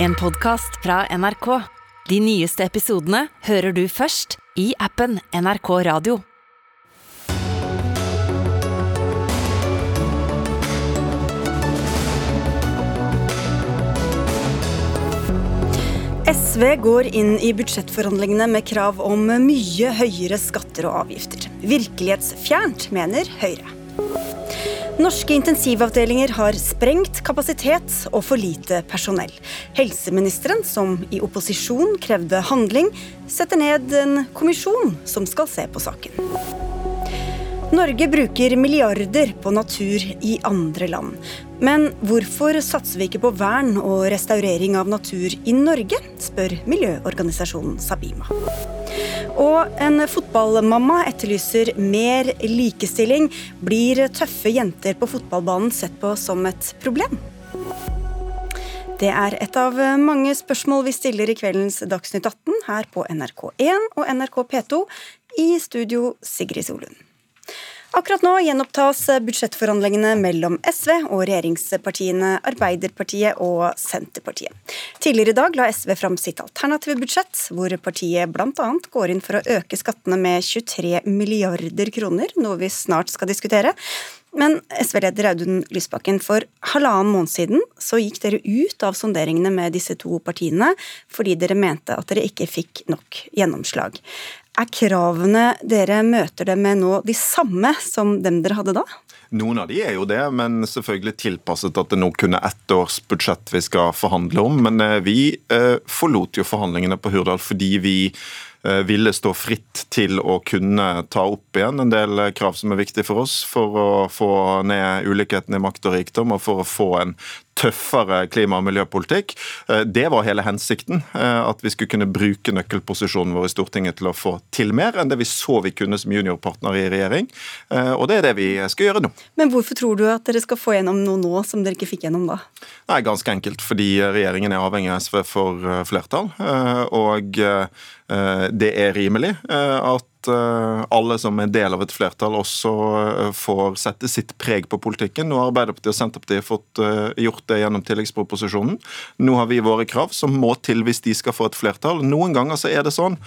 En podkast fra NRK. De nyeste episodene hører du først i appen NRK Radio. SV går inn i budsjettforhandlingene med krav om mye høyere skatter og avgifter. Virkelighetsfjernt, mener Høyre. Norske intensivavdelinger har sprengt kapasitet og for lite personell. Helseministeren, som i opposisjon krevde handling, setter ned en kommisjon som skal se på saken. Norge bruker milliarder på natur i andre land. Men hvorfor satser vi ikke på vern og restaurering av natur i Norge, spør miljøorganisasjonen Sabima. Og en fotballmamma etterlyser mer likestilling. Blir tøffe jenter på fotballbanen sett på som et problem? Det er et av mange spørsmål vi stiller i kveldens Dagsnytt 18 her på NRK1 og NRK P2. I studio Sigrid Solund. Akkurat nå gjenopptas budsjettforhandlingene mellom SV og regjeringspartiene Arbeiderpartiet og Senterpartiet. Tidligere i dag la SV fram sitt alternative budsjett, hvor partiet bl.a. går inn for å øke skattene med 23 milliarder kroner, noe vi snart skal diskutere. Men SV-leder Audun Lysbakken, for halvannen måned siden så gikk dere ut av sonderingene med disse to partiene fordi dere mente at dere ikke fikk nok gjennomslag. Er kravene dere møter dem med nå de samme som dem dere hadde da? Noen av de er jo det, men selvfølgelig tilpasset at det nå kun er ett års budsjett vi skal forhandle om. Men eh, vi eh, forlot jo forhandlingene på Hurdal fordi vi eh, ville stå fritt til å kunne ta opp igjen en del krav som er viktige for oss for å få ned ulikheten i makt og rikdom og for å få en tøffere klima- og miljøpolitikk. Eh, det var hele hensikten. Eh, at vi skulle kunne bruke nøkkelposisjonen vår i Stortinget til å få til mer enn det vi så vi kunne som juniorpartner i regjering. Eh, og det er det vi skal gjøre nå. Men hvorfor tror du at dere skal få gjennom noe nå som dere ikke fikk gjennom da? Nei, Ganske enkelt fordi regjeringen er avhengig av SV for flertall. Og det er rimelig at alle som er del av et flertall, også får sette sitt preg på politikken. Nå har Arbeiderpartiet og Senterpartiet fått gjort det gjennom tilleggsproposisjonen. Nå har vi våre krav, som må til hvis de skal få et flertall. Noen ganger så er det sånn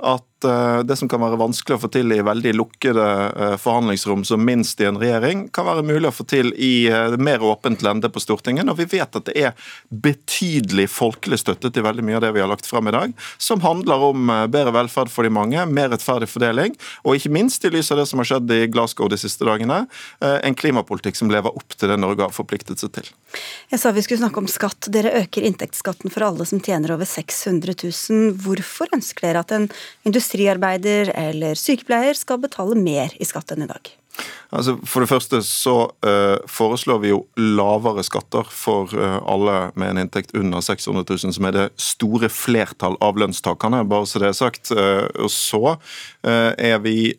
at eh, det som kan være vanskelig å få til i veldig lukkede eh, forhandlingsrom, som minst i en regjering, kan være mulig å få til i eh, mer åpent lende på Stortinget. Og vi vet at det er betydelig folkelig støtte til veldig mye av det vi har lagt fram i dag, som handler om bedre velferd for de mange, mer rettferdig fordeling, og ikke minst i lys av det som har skjedd i Glasgow de siste dagene, en klimapolitikk som lever opp til det Norge har forpliktet seg til. Jeg sa vi skulle snakke om skatt. Dere øker inntektsskatten for alle som tjener over 600 000. Hvorfor ønsker dere at en industriarbeider eller sykepleier skal betale mer i skatt enn i dag? Altså, for det første så uh, foreslår vi jo lavere skatter for uh, alle med en inntekt under 600 000, som er det store flertall av lønnstakerne, bare så det er sagt. Uh, og så er vi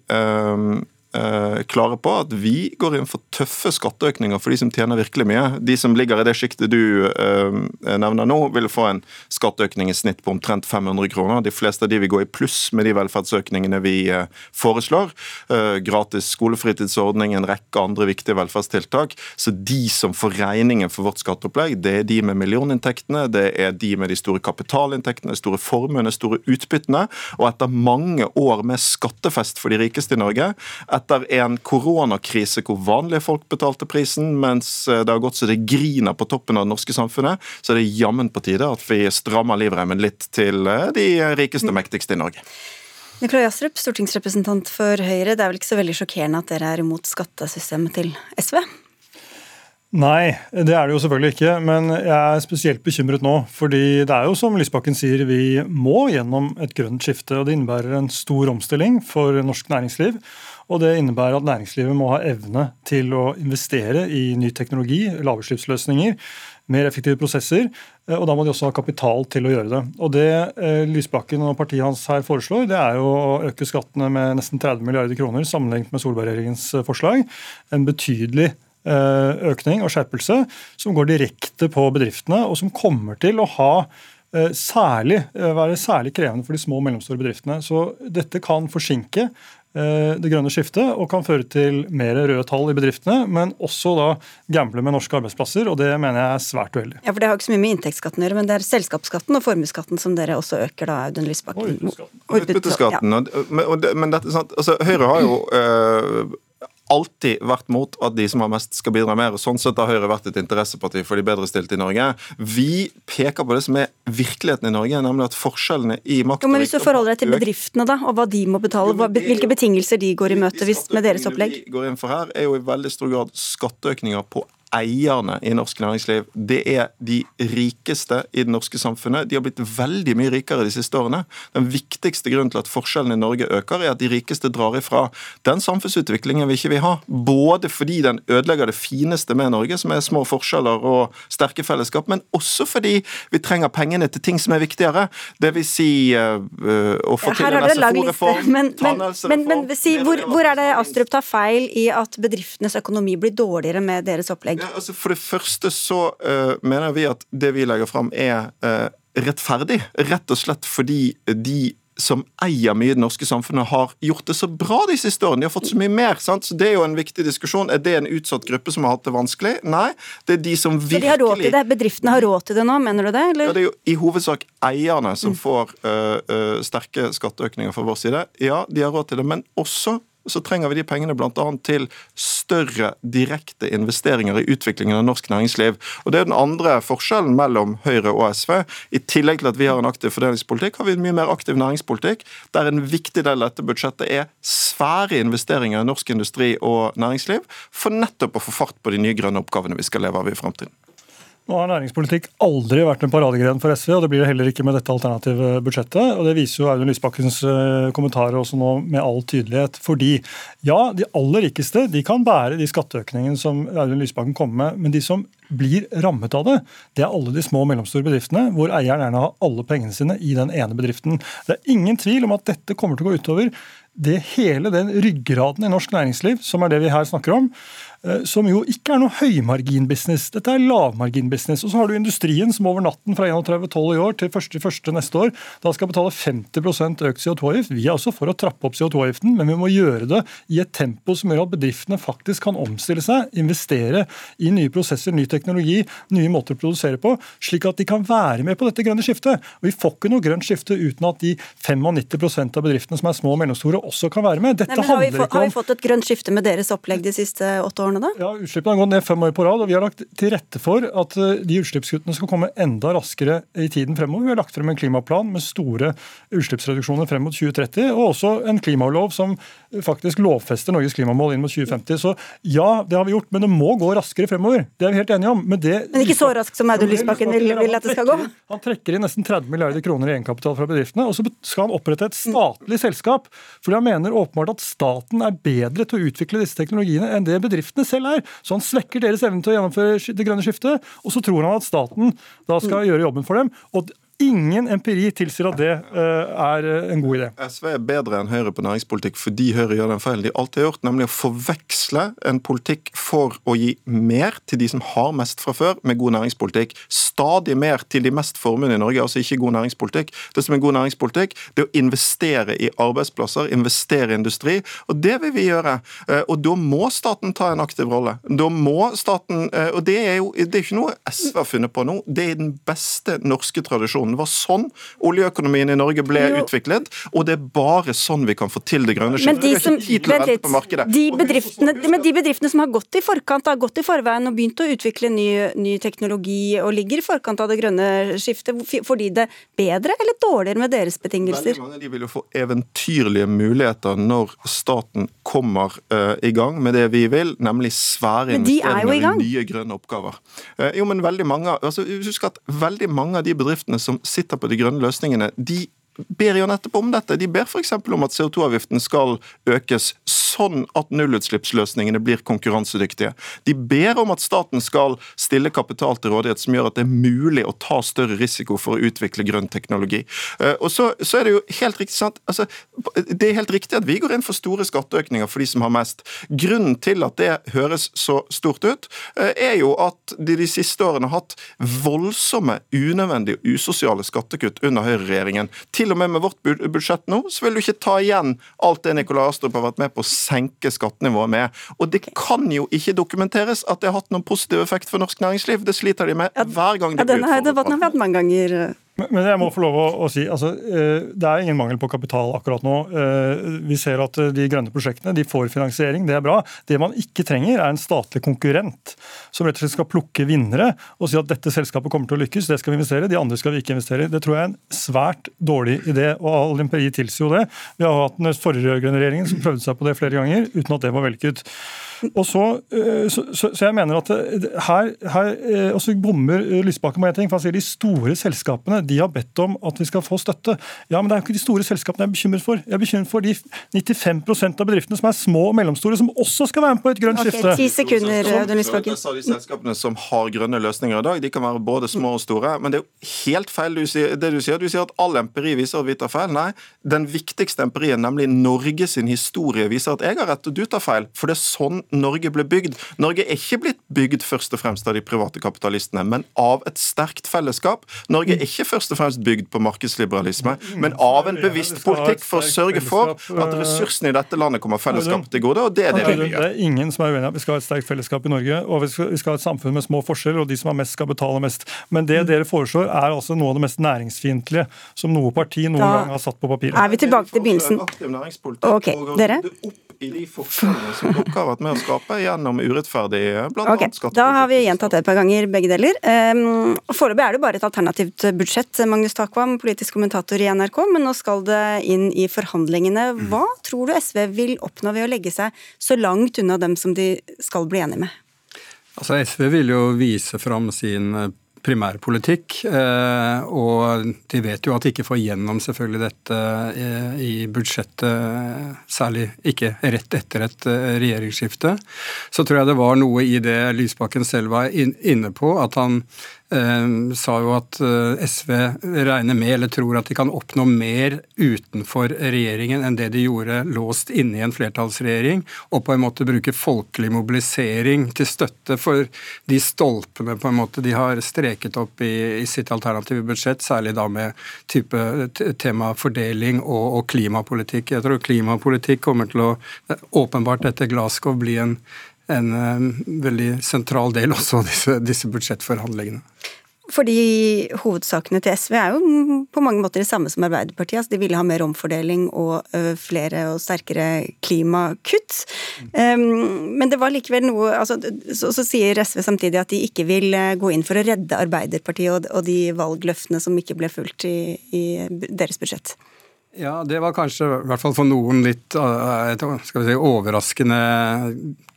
klare på at vi går inn for tøffe skatteøkninger for de som tjener virkelig mye. De som ligger i det sjiktet du uh, nevner nå, vil få en skatteøkning i snitt på omtrent 500 kroner. De fleste av de vil gå i pluss med de velferdsøkningene vi uh, foreslår. gratis skolefritidsordning, en rekke andre viktige velferdstiltak. Så de som får regningen for vårt skatteopplegg, det er de med millioninntektene, det er de med de store kapitalinntektene, store formuene, store utbyttene. Og etter mange år med skattefest for de rikeste i Norge, etter en koronakrise hvor vanlige folk betalte prisen, mens eh, det har gått så det griner på toppen av det norske samfunnet, så er det jammen på tide at vi strammer livremmen litt til eh, de rikeste og mektigste i Norge. Nikolai Astrup, stortingsrepresentant for Høyre. Det er vel ikke så veldig sjokkerende at dere er imot skattesystemet til SV? Nei, det er det jo selvfølgelig ikke. Men jeg er spesielt bekymret nå. fordi det er jo som Lysbakken sier, vi må gjennom et grønt skifte. og Det innebærer en stor omstilling for norsk næringsliv. Og det innebærer at næringslivet må ha evne til å investere i ny teknologi, lavutslippsløsninger, mer effektive prosesser. Eh, og da må de også ha kapital til å gjøre det. Og Det eh, Lysbakken og partiet hans her foreslår, det er jo å øke skattene med nesten 30 milliarder kroner sammenlignet med Solberg-regjeringens eh, forslag. En betydelig økning og skjerpelse som går direkte på bedriftene, og som kommer til å ha særlig, være særlig krevende for de små og mellomstore bedriftene. Så dette kan forsinke det grønne skiftet og kan føre til mer røde tall i bedriftene, men også da gamble med norske arbeidsplasser, og det mener jeg er svært uheldig. Ja, for Det har ikke så mye med inntektsskatten å gjøre, men det er selskapsskatten og formuesskatten som dere også øker, da, Audun Lysbakken. Og utbytteskatten. Ja. Men, dette, sant? Altså, Høyre har jo øh, alltid vært mot at de som har mest, skal bidra mer. og Sånn sett har Høyre vært et interesseparti for de bedrestilte i Norge. Vi peker på det som er virkeligheten i Norge, nemlig at forskjellene i makt jo, Men Hvis du forholder deg til bedriftene, da, og hva de må betale, jo, hvilke betingelser de går i møte med deres opplegg? Vi går inn for her, er jo i veldig stor grad skatteøkninger på eierne i norsk næringsliv. Det er de rikeste i det norske samfunnet. De har blitt veldig mye rikere de siste årene. Den viktigste grunnen til at forskjellene i Norge øker, er at de rikeste drar ifra. Den samfunnsutviklingen vil ikke vi ha. Både fordi den ødelegger det fineste med Norge, som er små forskjeller og sterke fellesskap, men også fordi vi trenger pengene til ting som er viktigere. Det vil si øh, å få til en SFO-reform, tannhelsereform Men, men, men si, hvor, hvor er det Astrup tar feil i at bedriftenes økonomi blir dårligere med deres opplegg? Ja, altså for det første så uh, mener vi at det vi legger fram er uh, rettferdig. Rett og slett fordi de som eier mye i det norske samfunnet, har gjort det så bra de siste årene. De har fått så mye mer. sant? Så Det er jo en viktig diskusjon. Er det en utsatt gruppe som har hatt det vanskelig? Nei. Det er de som virkelig Så de har råd til det? Bedriftene har råd til det nå, mener du det? Eller? Ja, Det er jo i hovedsak eierne som mm. får uh, uh, sterke skatteøkninger fra vår side. Ja, de har råd til det, men også så trenger vi de pengene bl.a. til større direkte investeringer i utviklingen av norsk næringsliv. Og Det er den andre forskjellen mellom Høyre og SV. I tillegg til at vi har en aktiv fordelingspolitikk, har vi en mye mer aktiv næringspolitikk, der en viktig del av dette budsjettet er svære investeringer i norsk industri og næringsliv, for nettopp å få fart på de nye grønne oppgavene vi skal leve av i fremtiden. Nå har næringspolitikk aldri vært en paradegren for SV, og det blir det heller ikke med dette alternative budsjettet. og Det viser jo Audun Lysbakkens eh, kommentarer også nå med all tydelighet. Fordi ja, de aller rikeste de kan bære de skatteøkningene som Audun Lysbakken kommer med, men de som blir rammet av det, det er alle de små og mellomstore bedriftene, hvor eieren gjerne har alle pengene sine i den ene bedriften. Det er ingen tvil om at dette kommer til å gå utover det hele den ryggraden i norsk næringsliv, som er det vi her snakker om. Eh, som jo ikke er noe høymarginbusiness. Dette er lavmarginbusiness. Og så har du industrien som over natten fra 31.12 i år til 1.1. neste år da skal betale 50% økt CO2-avgift. Vi er også for å trappe opp CO2-avgiften, men vi må gjøre det i et tempo som gjør at bedriftene faktisk kan omstille seg, investere i nye prosesser, ny teknologi, nye måter å produsere på, slik at de kan være med på dette grønne skiftet. Og Vi får ikke noe grønt skifte uten at de 95% av bedriftene som er små og mellomstore, også kan være med. Dette Nei, har, vi fått, har vi fått et grønt skifte med deres opplegg de siste åtte årene? Årene? da? Ja, Utslippene har gått ned fem år på rad, og vi har lagt til rette for at eh, de utslippskuttene skal komme enda raskere i tiden fremover. Vi har lagt frem en klimaplan med store utslippsreduksjoner frem mot 2030, og også en klimalov som faktisk lovfester Norges klimamål inn mot 2050. Så ja, det har vi gjort, men det må gå raskere fremover. Det er vi helt enige om. Men, det, men ikke så raskt som Audun Lysbakken vil, vil at det skal gå? Han trekker inn nesten 30 milliarder kroner i egenkapital fra bedriftene, og så skal han opprette et statlig selskap. Fordi han mener åpenbart at staten er bedre til å utvikle disse teknologiene enn det bedriftene selv er. Så han svekker deres evne til å gjennomføre det grønne skiftet, og så tror han at staten da skal gjøre jobben for dem. Og Ingen empiri tilsier at det uh, er eh, en god idé. SV er bedre enn Høyre på næringspolitikk fordi Høyre gjør den feilen de alltid har gjort, nemlig å forveksle en politikk for å gi mer til de som har mest fra før, med god næringspolitikk. Stadig mer til de mest formuende i Norge, altså ikke god næringspolitikk. Det som er god næringspolitikk, det er å investere i arbeidsplasser, investere i industri, og det vil vi gjøre. Uh, og da må staten ta en aktiv rolle. Da må staten, Og det er jo det er ikke noe SV har funnet på nå, det er den beste norske tradisjonen det var sånn oljeøkonomien i Norge ble jo. utviklet, og det er bare sånn vi kan få til det grønne skiftet. Men de, som, de bedriftene, men de bedriftene som har gått i forkant, har gått i forveien og begynt å utvikle ny, ny teknologi og ligger i forkant av det grønne skiftet, får de det bedre eller dårligere med deres betingelser? Veldig mange de vil jo få eventyrlige muligheter når staten kommer uh, i gang med det vi vil, nemlig svære investeringer i, i nye grønne oppgaver. Uh, jo, men veldig mange, altså, Husk at veldig mange av de bedriftene som sitter på de grønne løsningene, de ber jo nettopp om dette. De ber f.eks. om at CO2-avgiften skal økes sånn at nullutslippsløsningene blir konkurransedyktige. De ber om at staten skal stille kapital til rådighet som gjør at det er mulig å ta større risiko for å utvikle grønn teknologi. Eh, og så, så er Det jo helt riktig sant, altså, det er helt riktig at vi går inn for store skatteøkninger for de som har mest. Grunnen til at det høres så stort ut, eh, er jo at de de siste årene har hatt voldsomme, unødvendige og usosiale skattekutt under høyreregjeringen til og med med vårt budsjett nå, så vil du ikke ta igjen alt det Nikolai Astrup har vært med på å senke skattenivået med. Og det kan jo ikke dokumenteres at det har hatt noen positiv effekt for norsk næringsliv. Det sliter de med hver gang de ja, blir utfordret. Denne debatten har vi hatt mange ganger. Men jeg må få lov å, å si, altså, eh, Det er ingen mangel på kapital akkurat nå. Eh, vi ser at eh, de grønne prosjektene de får finansiering, det er bra. Det man ikke trenger, er en statlig konkurrent som rett og slett skal plukke vinnere og si at dette selskapet kommer til å lykkes, det skal vi investere de andre skal vi ikke investere. Det tror jeg er en svært dårlig idé, og all empiri tilsier jo det. Vi har hatt den forrige rød-grønne regjeringen som prøvde seg på det flere ganger uten at det var vellykket. Og så, eh, så, så, så, jeg mener at eh, her, her eh, også bommer Lysbakken på én ting. for han sier De store selskapene de har bedt om at vi skal få støtte. Ja, men Det er jo ikke de store selskapene jeg er bekymret for. Jeg er bekymret for de 95% av bedriftene som er små og mellomstore, som også skal være med på et grønt okay, skifte. Ti sekunder, Audun Lysbakken. De selskapene som har grønne løsninger i dag, de kan være både små og store. Men det er jo helt feil du sier, det du sier. Du sier at all empiri viser at vi tar feil. Nei, den viktigste empirien, nemlig Norge sin historie, viser at jeg har rett og du tar feil. For det er sånn Norge ble bygd. Norge er ikke blitt bygd først og fremst av de private kapitalistene, men av et sterkt fellesskap. Norge er ikke først og fremst bygd på markedsliberalisme, men av en bevisst politikk for å sørge for at ressursene i dette landet kommer fellesskapet til gode, og det er det vi gjør. Det er ingen som er uenig i at vi skal ha et sterkt fellesskap i Norge, og vi skal, ha et samfunn med små forskjeller, og de som har mest, skal betale mest. Men det dere foreslår, er altså noe av det mest næringsfiendtlige som noe parti noen da gang har satt på papiret. Er vi tilbake til begynnelsen? Ok, dere? I de forskjellene som dere har vært med å skape gjennom urettferdig blant okay, skatt. Da har vi gjentatt det et par ganger, begge deler. Um, Foreløpig er det bare et alternativt budsjett, Magnus Takvam, politisk kommentator i NRK, men nå skal det inn i forhandlingene. Mm. Hva tror du SV vil oppnå ved å legge seg så langt unna dem som de skal bli enige med? Altså SV vil jo vise fram sin primærpolitikk. Eh, og de vet jo at de ikke får gjennom selvfølgelig dette eh, i budsjettet, særlig ikke rett etter et eh, regjeringsskifte. Så tror jeg det var noe i det Lysbakken selv var inne på, at han sa jo at eh, SV regner med eller tror at de kan oppnå mer utenfor regjeringen enn det de gjorde låst inne i en flertallsregjering, og på en måte bruke folkelig mobilisering til støtte for de stolpene på en måte de har streket opp i, i sitt alternative budsjett, særlig da med type tema fordeling og, og klimapolitikk. Jeg tror klimapolitikk kommer til å åpenbart etter Glasgow bli en en eh, veldig sentral del også av disse, disse budsjettforhandlingene. Fordi hovedsakene til SV er jo på mange måter de samme som Arbeiderpartiet. Altså de ville ha mer omfordeling og flere og sterkere klimakutt. Men det var likevel noe altså, så, så, sier SV samtidig at de ikke vil gå inn for å redde Arbeiderpartiet og, og de valgløftene som ikke ble fulgt i, i deres budsjett. Ja, det var kanskje, i hvert fall for noen, litt eh, si, overraskende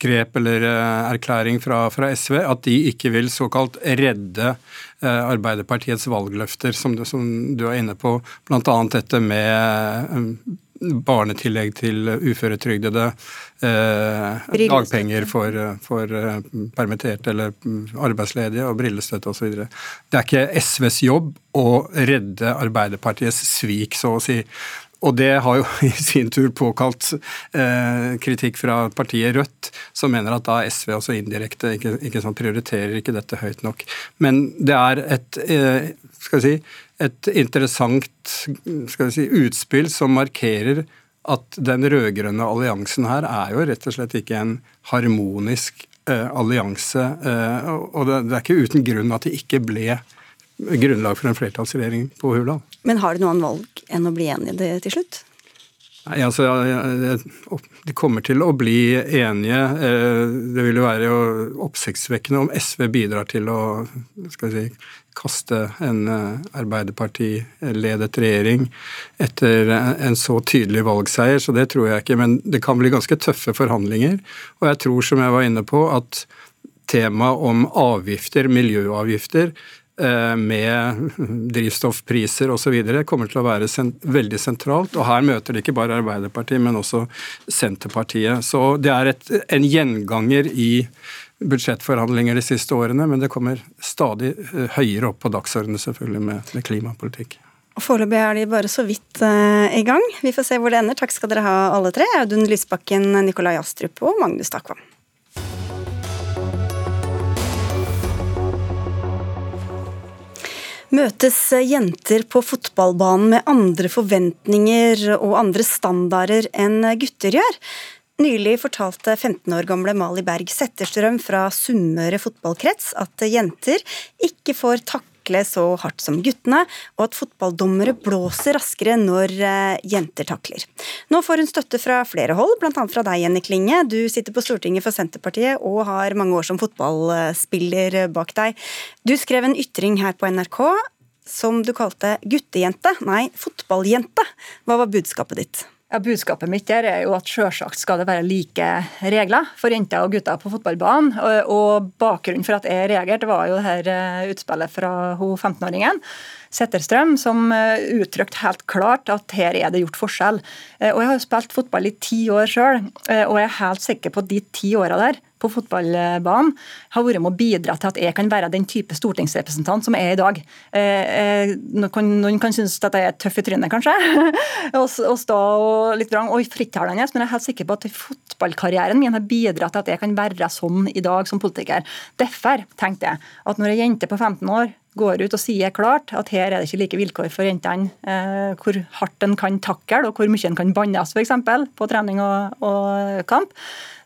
grep eller eh, erklæring fra, fra SV. At de ikke vil såkalt redde eh, Arbeiderpartiets valgløfter, som du, som du er inne på. Bl.a. dette med barnetillegg til uføretrygdede, eh, dagpenger for, for eh, permitterte eller arbeidsledige og brillestøtte osv. Det er ikke SVs jobb å redde Arbeiderpartiets svik, så å si. Og det har jo i sin tur påkalt eh, kritikk fra partiet Rødt, som mener at da SV også indirekte ikke, ikke sånn, prioriterer ikke dette høyt nok. Men det er et, eh, skal vi si, et interessant si, utspill som markerer at den rød-grønne alliansen her er jo rett og slett ikke en harmonisk eh, allianse. Eh, og det, det er ikke uten grunn at det ikke ble grunnlag for en flertallsregjering på Hurdal. Men har det noen valg enn å bli enige til slutt? Nei, altså, De kommer til å bli enige. Eh, det vil jo være oppsiktsvekkende om SV bidrar til å skal si, kaste en eh, Arbeiderparti-ledet regjering etter en så tydelig valgseier, så det tror jeg ikke. Men det kan bli ganske tøffe forhandlinger. Og jeg tror, som jeg var inne på, at temaet om avgifter, miljøavgifter, Eh, med drivstoffpriser osv. kommer til å være sent veldig sentralt. Og her møter det ikke bare Arbeiderpartiet, men også Senterpartiet. Så det er et, en gjenganger i budsjettforhandlinger de siste årene, men det kommer stadig eh, høyere opp på dagsordenen selvfølgelig med, med klimapolitikk. Foreløpig er de bare så vidt uh, i gang. Vi får se hvor det ender. Takk skal dere ha alle tre. Audun Lysbakken, Nikolai Astrup og Magnus Takvam. Møtes jenter på fotballbanen med andre forventninger og andre standarder enn gutter gjør? Nylig fortalte 15 år gamle Mali Berg Setterstrøm fra Sunnmøre fotballkrets at jenter ikke får takle så hardt som guttene, og at fotballdommere blåser raskere når eh, jenter takler. Nå får hun støtte fra flere hold, bl.a. fra deg, Jenny Klinge. Du sitter på Stortinget for Senterpartiet og har mange år som fotballspiller bak deg. Du skrev en ytring her på NRK som du kalte guttejente, nei, fotballjente. Hva var budskapet ditt? Ja, Budskapet mitt der er jo at selvsagt skal det være like regler for jenter og gutter på fotballbanen. Og Bakgrunnen for at jeg reagerte, var jo det her eh, utspillet fra 15-åringen. Setterstrøm, som eh, uttrykte helt klart at her er det gjort forskjell. Eh, og Jeg har jo spilt fotball i ti år sjøl, og jeg er helt sikker på at de ti åra der på fotballbanen har vært med å bidra til at jeg kan være den type stortingsrepresentant som jeg er i dag. Eh, eh, noen kan synes at jeg er tøff i trynet, kanskje, og stå litt vrang og frittalende, men jeg er helt sikker på at fotballkarrieren min har bidratt til at jeg kan være sånn i dag som politiker. Derfor tenkte jeg at når ei jente på 15 år går ut og sier klart at her er det ikke like vilkår for jentene. Eh, hvor hardt en kan takle og hvor mye en kan bannes f.eks. på trening og, og kamp,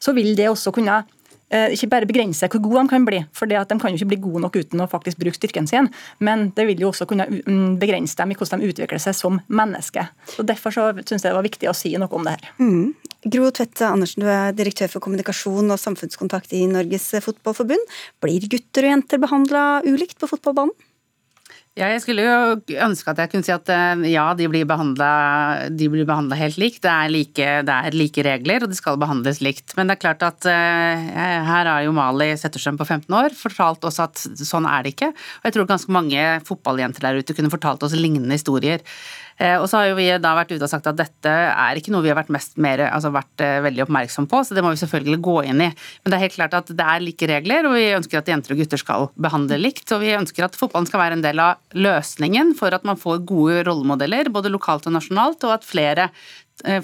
så vil det også kunne ikke bare begrense hvor gode de kan bli, for de kan jo ikke bli gode nok uten å faktisk bruke styrken sin, men det vil jo også kunne mm, begrense dem i hvordan de utvikler seg som menneske. Så Derfor så syns jeg det var viktig å si noe om det her. Mm. Gro Tvedte Andersen, du er direktør for kommunikasjon og samfunnskontakt i Norges Fotballforbund. Blir gutter og jenter behandla ulikt på fotballbanen? Ja, jeg skulle jo ønske at jeg kunne si at eh, ja, de blir behandla helt likt. Det er, like, det er, like, regler, og de skal behandles likt. Men det er klart at eh, her har jo Mali Setterstrøm på 15 år fortalt oss at sånn er det ikke. Og jeg tror ganske mange fotballjenter der ute kunne fortalt oss lignende historier. Eh, og så har jo vi da vært ute og sagt at dette er ikke noe vi har vært, mest mer, altså vært eh, veldig oppmerksom på, så det må vi selvfølgelig gå inn i. Men det er helt klart at det er like regler, og vi ønsker at jenter og gutter skal behandle likt. Og vi ønsker at fotballen skal være en del av løsningen for at man får gode rollemodeller, både lokalt og nasjonalt, og at flere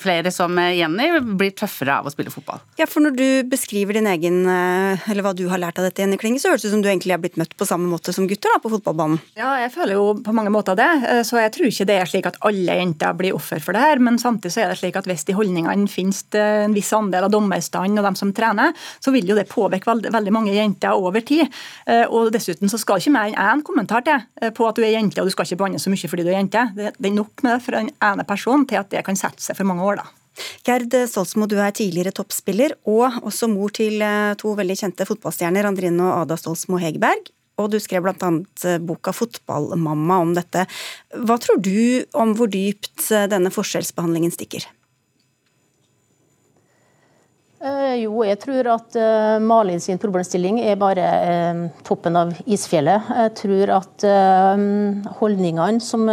flere som eh, Jenny blir tøffere av å spille fotball. Ja, for Når du beskriver din egen, eh, eller hva du har lært av dette, Jenny Klinge, så høres det ut som du egentlig har blitt møtt på samme måte som gutter da, på fotballbanen? Ja, jeg føler jo på mange måter det. Så jeg tror ikke det er slik at alle jenter blir offer for det her. Men samtidig så er det slik at hvis de holdningene finnes en viss andel av dommerstanden og dem som trener, så vil jo det påvirke veldig, veldig mange jenter over tid. Og dessuten så skal ikke mer enn én kommentar til på at du er jente og du skal ikke banne så mye fordi du er jente. Det er nok med det for den ene personen til at det kan sette seg for for mange år. da. Gerd Stolsmo, du er tidligere toppspiller og også mor til eh, to veldig kjente fotballstjerner, Andrine og Ada Stolsmo Hegerberg. Og du skrev bl.a. Eh, boka 'Fotballmamma' om dette. Hva tror du om hvor dypt eh, denne forskjellsbehandlingen stikker? Jo, jeg tror at Malin sin problemstilling er bare toppen av isfjellet. Jeg tror at holdningene som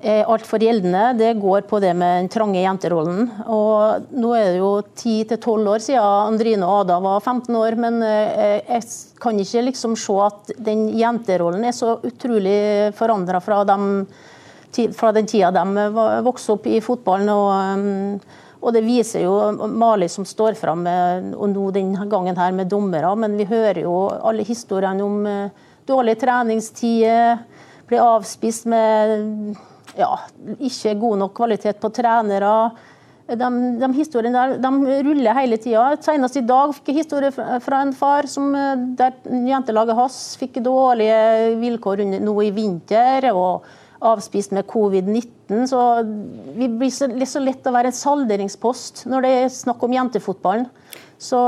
er altfor gjeldende. Det går på det med den trange jenterollen. Og nå er det jo 10-12 år siden Andrine og Ada var 15 år, men eh, jeg kan ikke liksom se at den jenterollen er så utrolig forandra fra, fra, den tida de vokste opp i fotballen. og eh, og Det viser jo Mali som står fram, og nå den gangen her med dommere. Men vi hører jo alle historiene om eh, dårlige treningstider, blir avspist med ja, ikke god nok kvalitet på trenere. De, de historiene der de ruller hele tida. Senest i dag fikk jeg historie fra en far som, der jentelaget hans fikk dårlige vilkår nå i vinter. og avspist med covid-19. Så vi blir så, så lett å være en salderingspost når det er snakk om jentefotballen. Så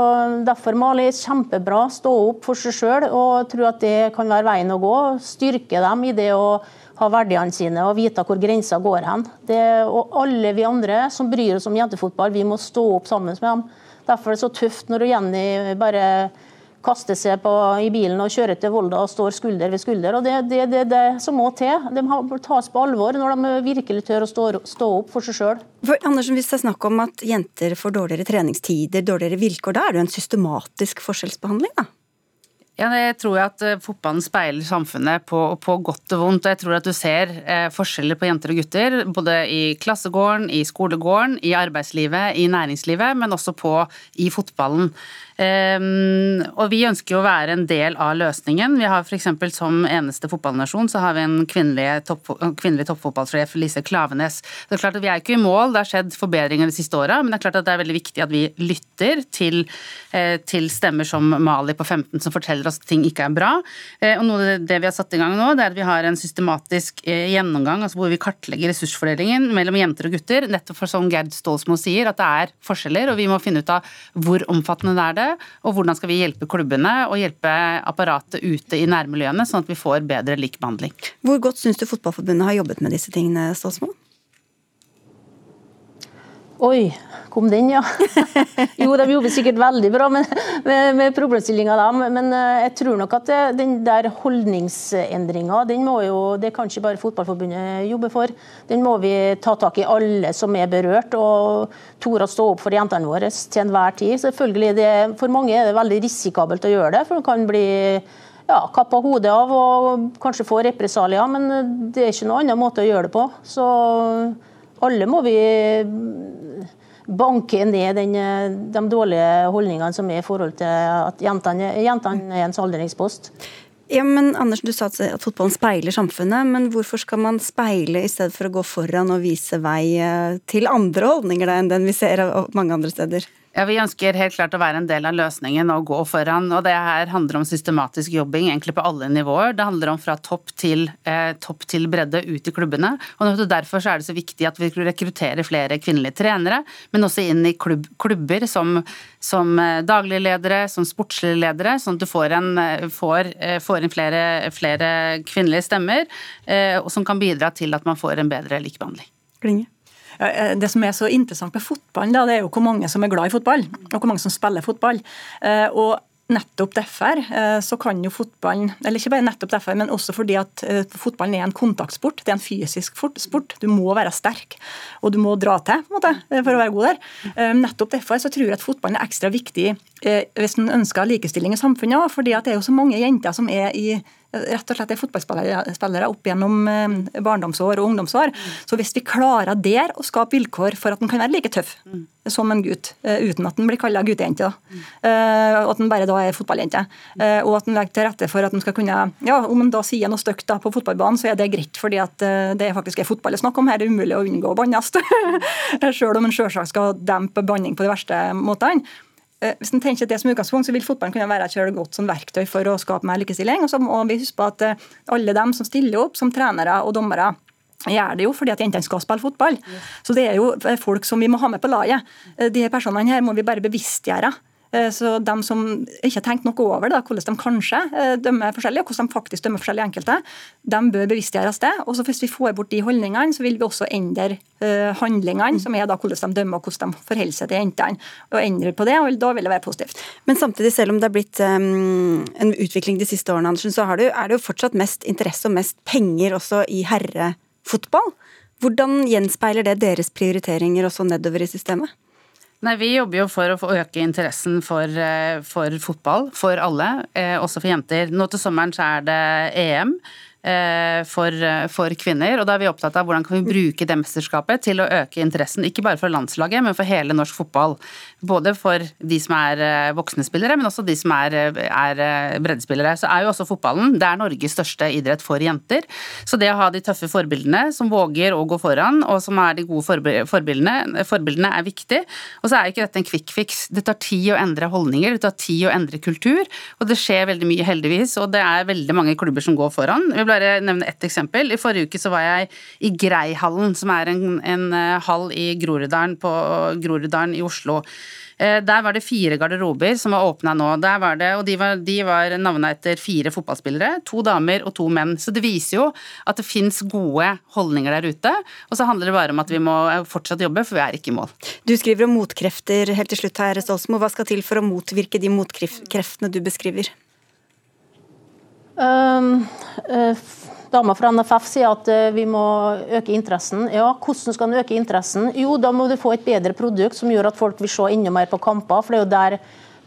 Derfor Mali kjempebra. Stå opp for seg sjøl og tro at det kan være veien å gå. Styrke dem i det å ha verdiene sine og vite hvor grensa går hen. Det, og alle vi andre som bryr oss om jentefotball, vi må stå opp sammen med dem. Derfor er det så tøft når Jenny bare kaster seg på, i bilen og kjører til Volda og står skulder ved skulder. og Det er det, det, det, som må til. De må tas på alvor når de virkelig tør å stå, stå opp for seg sjøl. Andersen, hvis det er snakk om at jenter får dårligere treningstider, dårligere vilkår, da er det jo en systematisk forskjellsbehandling? da? Ja, jeg tror at eh, fotballen speiler samfunnet på, på, godt og vondt. og Jeg tror at du ser eh, forskjeller på jenter og gutter, både i klassegården, i skolegården, i arbeidslivet, i næringslivet, men også på i fotballen. Um, og vi ønsker jo å være en del av løsningen. Vi har f.eks. som eneste fotballnasjon så har vi en kvinnelig, topp, kvinnelig toppfotballsjef, Lise Klavenes. Det er klart at Vi er ikke i mål, det har skjedd forbedringer de siste åra, men det er klart at det er veldig viktig at vi lytter til, eh, til, stemmer som Mali på 15 som forteller oss at ting ikke er bra. Eh, og noe av det vi har satt i gang nå, det er at vi har en systematisk eh, gjennomgang altså hvor vi kartlegger ressursfordelingen mellom jenter og gutter, nettopp for som Gerd Stolsmo sier, at det er forskjeller, og vi må finne ut av hvor omfattende det er det og hvordan skal vi hjelpe klubbene og hjelpe apparatet ute i nærmiljøene, sånn at vi får bedre likbehandling. Hvor godt syns du Fotballforbundet har jobbet med disse tingene, Ståsmo? Oi, kom den, ja. jo, de jobber sikkert veldig bra med, med, med problemstillinga, da, Men eh, jeg tror nok at den der holdningsendringa, den må jo Det kan ikke bare Fotballforbundet jobbe for. Den må vi ta tak i, alle som er berørt. Og tore å stå opp for jentene våre til enhver tid. Selvfølgelig, det, For mange er det veldig risikabelt å gjøre det, for det kan bli ja, kappa hodet av og kanskje få represalier. Men det er ikke noen annen måte å gjøre det på. Så alle må vi banke ned den, de dårlige holdningene som er i forhold til at jentene, jentene er en salderingspost. Ja, men Anders, Du sa at fotballen speiler samfunnet, men hvorfor skal man speile i stedet for å gå foran og vise vei eh, til andre holdninger da, enn den vi ser mange andre steder? Ja, Vi ønsker helt klart å være en del av løsningen og gå foran. og Det her handler om systematisk jobbing egentlig på alle nivåer. Det handler om fra topp til, eh, topp til bredde ut i klubbene. og Derfor er det så viktig at vi rekrutterer flere kvinnelige trenere, men også inn i klubb, klubber som, som daglige dagligledere, som sportslige ledere, sånn at du får, en, eh, får, eh, får inn flere, flere, kvinnelige stemmer, eh, og som kan bidra til at man får en bedre likebehandling. Klinge. Eh, det som er så interessant med fotballen, det er jo hvor mange som er glad i fotball, og hvor mange som spiller fotball. Eh, og nettopp derfor eh, så kan jo fotballen Eller ikke bare nettopp derfor, men også fordi at fotballen er en kontaktsport. Det er en fysisk sport. Du må være sterk, og du må dra til på en måte, for å være god der. Nettopp derfor så tror jeg at fotballen er ekstra viktig hvis en ønsker likestilling i samfunnet. fordi det er jo så mange jenter som er i rett og slett er fotballspillere opp gjennom eh, barndomsår og ungdomsår. Så hvis vi klarer der å skape vilkår for at den kan være like tøff som en gutt, eh, uten at den blir kalla guttejente, eh, og at den bare da er fotballjente, og at den legger til rette for at den skal kunne ja, Om en da sier noe stygt på fotballbanen, så er det greit, fordi at det faktisk er fotball det er snakk om. Her det er umulig å unngå å bannes, sjøl om en sjølsagt skal dempe banning på de verste måtene. Eh, hvis en tenker at det som utgangspunkt, så vil fotballen kunne være et kjølig godt som verktøy for å skape mer likestilling. Og så må vi huske på at eh, alle dem som stiller opp som trenere og dommere, gjør det jo fordi at jentene skal spille fotball. Så det er jo eh, folk som vi må ha med på laget. De her personene her må vi bare bevisstgjøre så de som ikke har tenkt noe over da, hvordan de kanskje eh, dømmer forskjellig, og hvordan de faktisk dømmer forskjellig enkelte, de bør bevisstgjøres det. Og så Hvis vi får bort de holdningene, så vil vi også endre eh, handlingene, som er da hvordan de dømmer og hvordan de forholder seg til jentene. Og endre på det, og da vil det være positivt. Men samtidig, selv om det har blitt um, en utvikling de siste årene, Andersen, så du, er det jo fortsatt mest interesse og mest penger også i herrefotball. Hvordan gjenspeiler det deres prioriteringer også nedover i systemet? Nei, Vi jobber jo for å øke interessen for, eh, for fotball for alle, eh, også for jenter. Nå til sommeren så er det EM. Eh, for, for, kvinner. Og da er vi opptatt av hvordan kan vi bruke det mesterskapet til å øke interessen, ikke bare for landslaget, men for hele norsk fotball. Både for de som er eh, voksne spillere, men også de som er, er eh, breddespillere. Så er jo også fotballen det er Norges største idrett for jenter. Så det å ha de tøffe forbildene som våger å gå foran, og som er de gode forbildene, forbildene er viktig. Og så er ikke dette en quick fix. Det tar tid å endre holdninger, det tar tid å endre kultur, og det skjer veldig mye, heldigvis. Og det er veldig mange klubber som går foran. Jeg vil bare nevne ett eksempel. I forrige uke så var jeg i Greihallen, som er en, en eh, hall i Groruddalen, på Groruddalen i Oslo. Eh, der var det fire garderober som var åpna nå. Der var det, og de var, de var navna etter fire fotballspillere. To damer og to menn. Så det viser jo at det fins gode holdninger der ute. Og så handler det bare om at vi må fortsatt jobbe, for vi er ikke i mål. Du skriver om motkrefter helt til slutt her, Stolsmo. Hva skal til for å motvirke de motkreftene du beskriver? Um, uh, Dama fra NFF sier at uh, vi må øke interessen. Ja, Hvordan skal den øke interessen? Jo, da må du få et bedre produkt som gjør at folk vil se enda mer på kamper. for det er jo der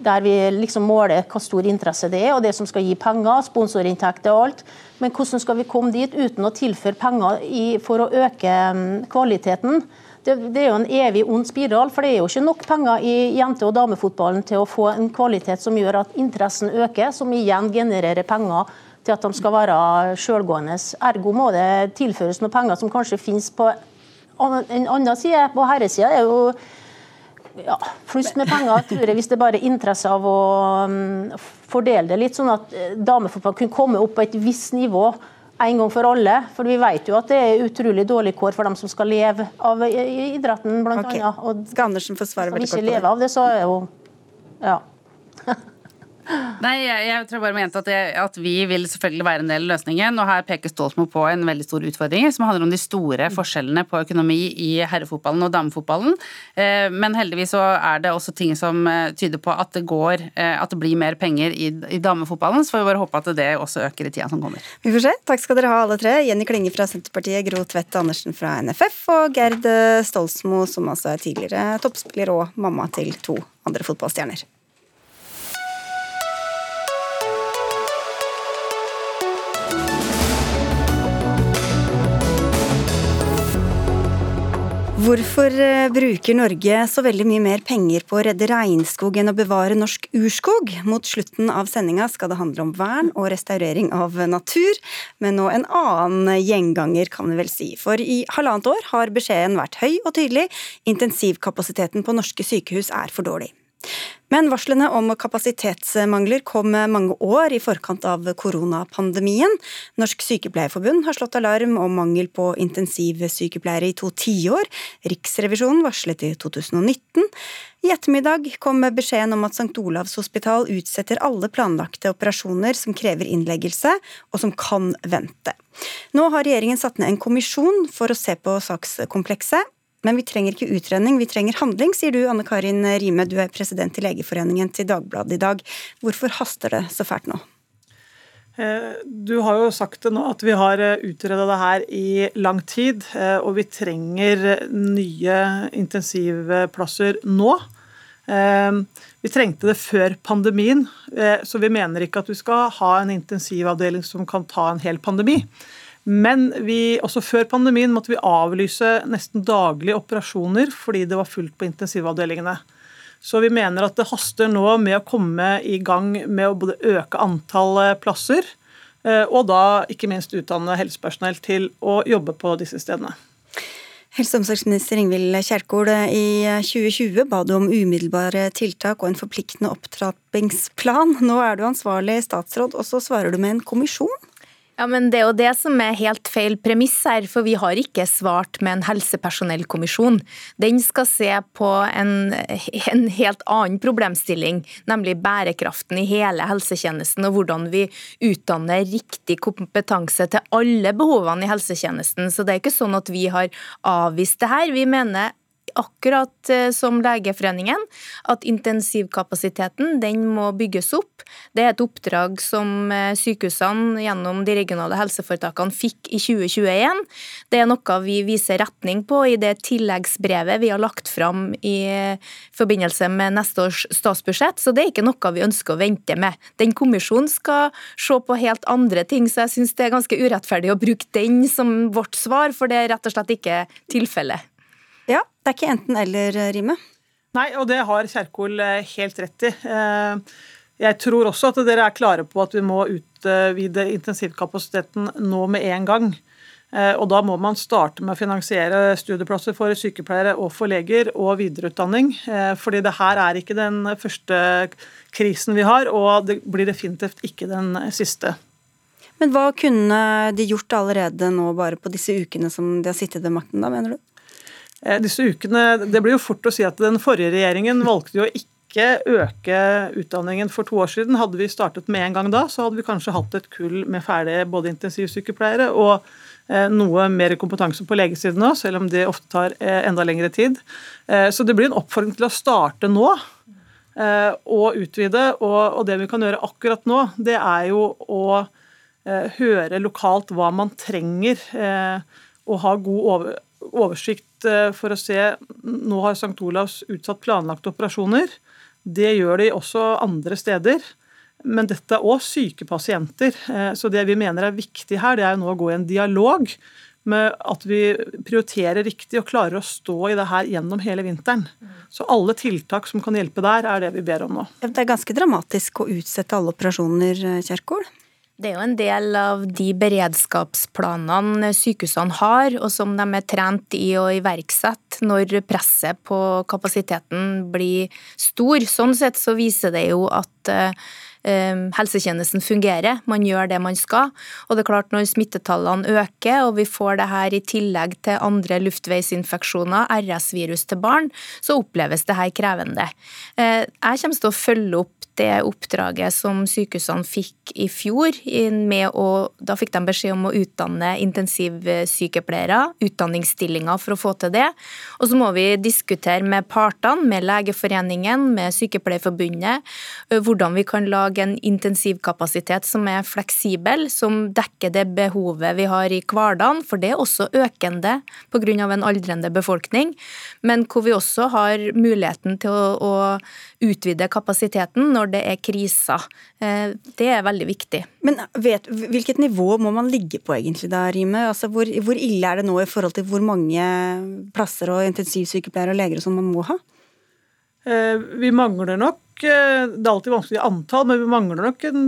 der vi liksom måler hva stor interesse det er, og det som skal gi penger, sponsorinntekter og alt. Men hvordan skal vi komme dit uten å tilføre penger i, for å øke mm, kvaliteten? Det, det, er jo en evig ond spiral, for det er jo ikke nok penger i jente- og damefotballen til å få en kvalitet som gjør at interessen øker, som igjen genererer penger til at de skal være selvgående. Ergo må det tilføres noen penger som kanskje finnes på en annen side. På herresida er jo ja, flust med penger, tror jeg, hvis det bare er interesse av å um, fordele det litt, sånn at eh, damefotball kunne komme opp på et visst nivå en gang for alle. For vi vet jo at det er utrolig dårlig kår for dem som skal leve av idretten, blant okay. annet. Og skal Andersen få svare veldig kort på det? Som ikke lever av det, så er jo Ja. Nei, jeg, jeg, tror bare mente at, jeg, at, vi vil selvfølgelig være en del av løsningen. Og her peker Stoltenberg på en veldig stor utfordring som handler om de store forskjellene på økonomi i herrefotballen og damefotballen. Eh, men heldigvis så er det også ting som eh, tyder på at det går, eh, at det blir mer penger i, i damefotballen. Så får vi bare håpe at det også øker i tida som kommer. Vi får se. Takk skal dere ha alle tre. Jenny Klinge fra Senterpartiet, Gro Tvedt Andersen fra NFF og Gerd Stolsmo, som altså er tidligere toppspiller og mamma til to andre fotballstjerner. Hvorfor eh, bruker Norge så veldig mye mer penger på å redde regnskog enn å bevare norsk urskog? Mot slutten av sendinga skal det handle om vern og restaurering av natur, men nå en annen gjenganger, kan vi vel si. For i halvannet år har beskjeden vært høy og tydelig, intensivkapasiteten på norske sykehus er for dårlig. Men varslene om kapasitetsmangler kom mange år i forkant av koronapandemien. Norsk Sykepleierforbund har slått alarm om mangel på intensivsykepleiere i to tiår. Riksrevisjonen varslet i 2019. I ettermiddag kom beskjeden om at St. Olavs hospital utsetter alle planlagte operasjoner som krever innleggelse, og som kan vente. Nå har regjeringen satt ned en kommisjon for å se på sakskomplekset. Men vi trenger ikke utredning, vi trenger handling, sier du Anne Karin Rime, du er president i Legeforeningen til Dagbladet i dag. Hvorfor haster det så fælt nå? Eh, du har jo sagt det nå at vi har eh, utreda det her i lang tid, eh, og vi trenger nye intensivplasser nå. Vi trengte det før pandemien, så vi mener ikke at vi skal ha en intensivavdeling som kan ta en hel pandemi. Men vi, også før pandemien måtte vi avlyse nesten daglige operasjoner fordi det var fullt på intensivavdelingene. Så vi mener at det haster nå med å komme i gang med å både øke antall eh, plasser, eh, og da ikke minst utdanne helsepersonell til å jobbe på disse stedene. Helse- og omsorgsminister Ingvild Kjerkol, i 2020 ba du om umiddelbare tiltak og en forpliktende opptrappingsplan. Nå er du ansvarlig statsråd, og så svarer du med en kommisjon? Ja, men Det er jo det som er helt feil premiss her, for vi har ikke svart med en helsepersonellkommisjon. Den skal se på en, en, helt annen problemstilling, nemlig bærekraften i hele helsetjenesten, og hvordan vi utdanner riktig kompetanse til alle behovene i helsetjenesten. Så det er ikke sånn at vi har avvist det her. Vi mener akkurat eh, som Legeforeningen, at intensivkapasiteten den må bygges opp. Det er et oppdrag som eh, sykehusene gjennom de regionale helseforetakene fikk i 2021. Det er noe vi viser retning på i det tilleggsbrevet vi har lagt fram i eh, forbindelse med neste års statsbudsjett, så det er ikke noe vi ønsker å vente med. Den kommisjonen skal se på helt andre ting, så jeg syns det er ganske urettferdig å bruke den som vårt svar, for det er rett og slett ikke tilfellet. Ja, det er ikke enten-eller, eh, Rime. Nei, og det har Kjerkol eh, helt rett i. Eh, jeg tror også at dere er klare på at vi må utvide intensivkapasiteten nå med en gang. Og da må man starte med å finansiere studieplasser for sykepleiere og for leger og videreutdanning. Fordi det her er ikke den første krisen vi har, og det blir definitivt ikke den siste. Men hva kunne de gjort allerede nå bare på disse ukene som de har sittet ved makten, da, mener du? Eh, disse ukene, Det blir jo fort å si at den forrige regjeringen valgte jo ikke øke utdanningen for to år siden. Hadde vi startet med en gang da, så hadde vi kanskje hatt et kull med ferdige både intensivsykepleiere og eh, noe mer kompetanse på legesiden nå, selv om det ofte tar eh, enda lengre tid. Så det blir en oppfordring til å starte nå og utvide. Og det vi kan gjøre akkurat nå, det er jo å høre lokalt hva man trenger, og ha god oversikt Eh, for å se Nå har St. Olavs utsatt planlagte operasjoner. Det gjør de også andre steder. Men dette er òg syke pasienter. Eh, så det vi mener er viktig her, det er jo nå å gå i en dialog med at vi prioriterer riktig og klarer å stå i det her gjennom hele vinteren. Så alle tiltak som kan hjelpe der, er det vi ber om nå. Det er ganske dramatisk å utsette alle operasjoner, eh, Kjerkol? Det er jo en del av de beredskapsplanene sykehusene har, og som de er trent i å iverksette når presset på kapasiteten blir stor. Sånn sett så viser det jo at eh, helsetjenesten fungerer. Man gjør det man skal. Og det er klart når smittetallene øker, og vi får det her i tillegg til andre luftveisinfeksjoner, RS-virus til barn, så oppleves det her krevende. Eh, jeg kommer til å følge opp det oppdraget som sykehusene fikk i fjor. Å, da fikk de beskjed om å utdanne intensivsykepleiere, utdanningsstillinger for å få til det. Og så må vi diskutere med partene, med Legeforeningen, med Sykepleierforbundet, hvordan vi kan lage en intensivkapasitet som er fleksibel, som dekker det behovet vi har i hverdagen, for det er også økende pga. en aldrende befolkning, men hvor vi også har muligheten til å, å utvide kapasiteten når det er kriser. Eh, det er veldig viktig. Men vet, Hvilket nivå må man ligge på egentlig da, Rime? Altså, hvor, hvor, ille er det nå i forhold til hvor mange plasser og intensivsykepleiere og leger som man må ha? Eh, vi mangler nok eh, Det er alltid vanskelig i antall, men vi mangler nok en,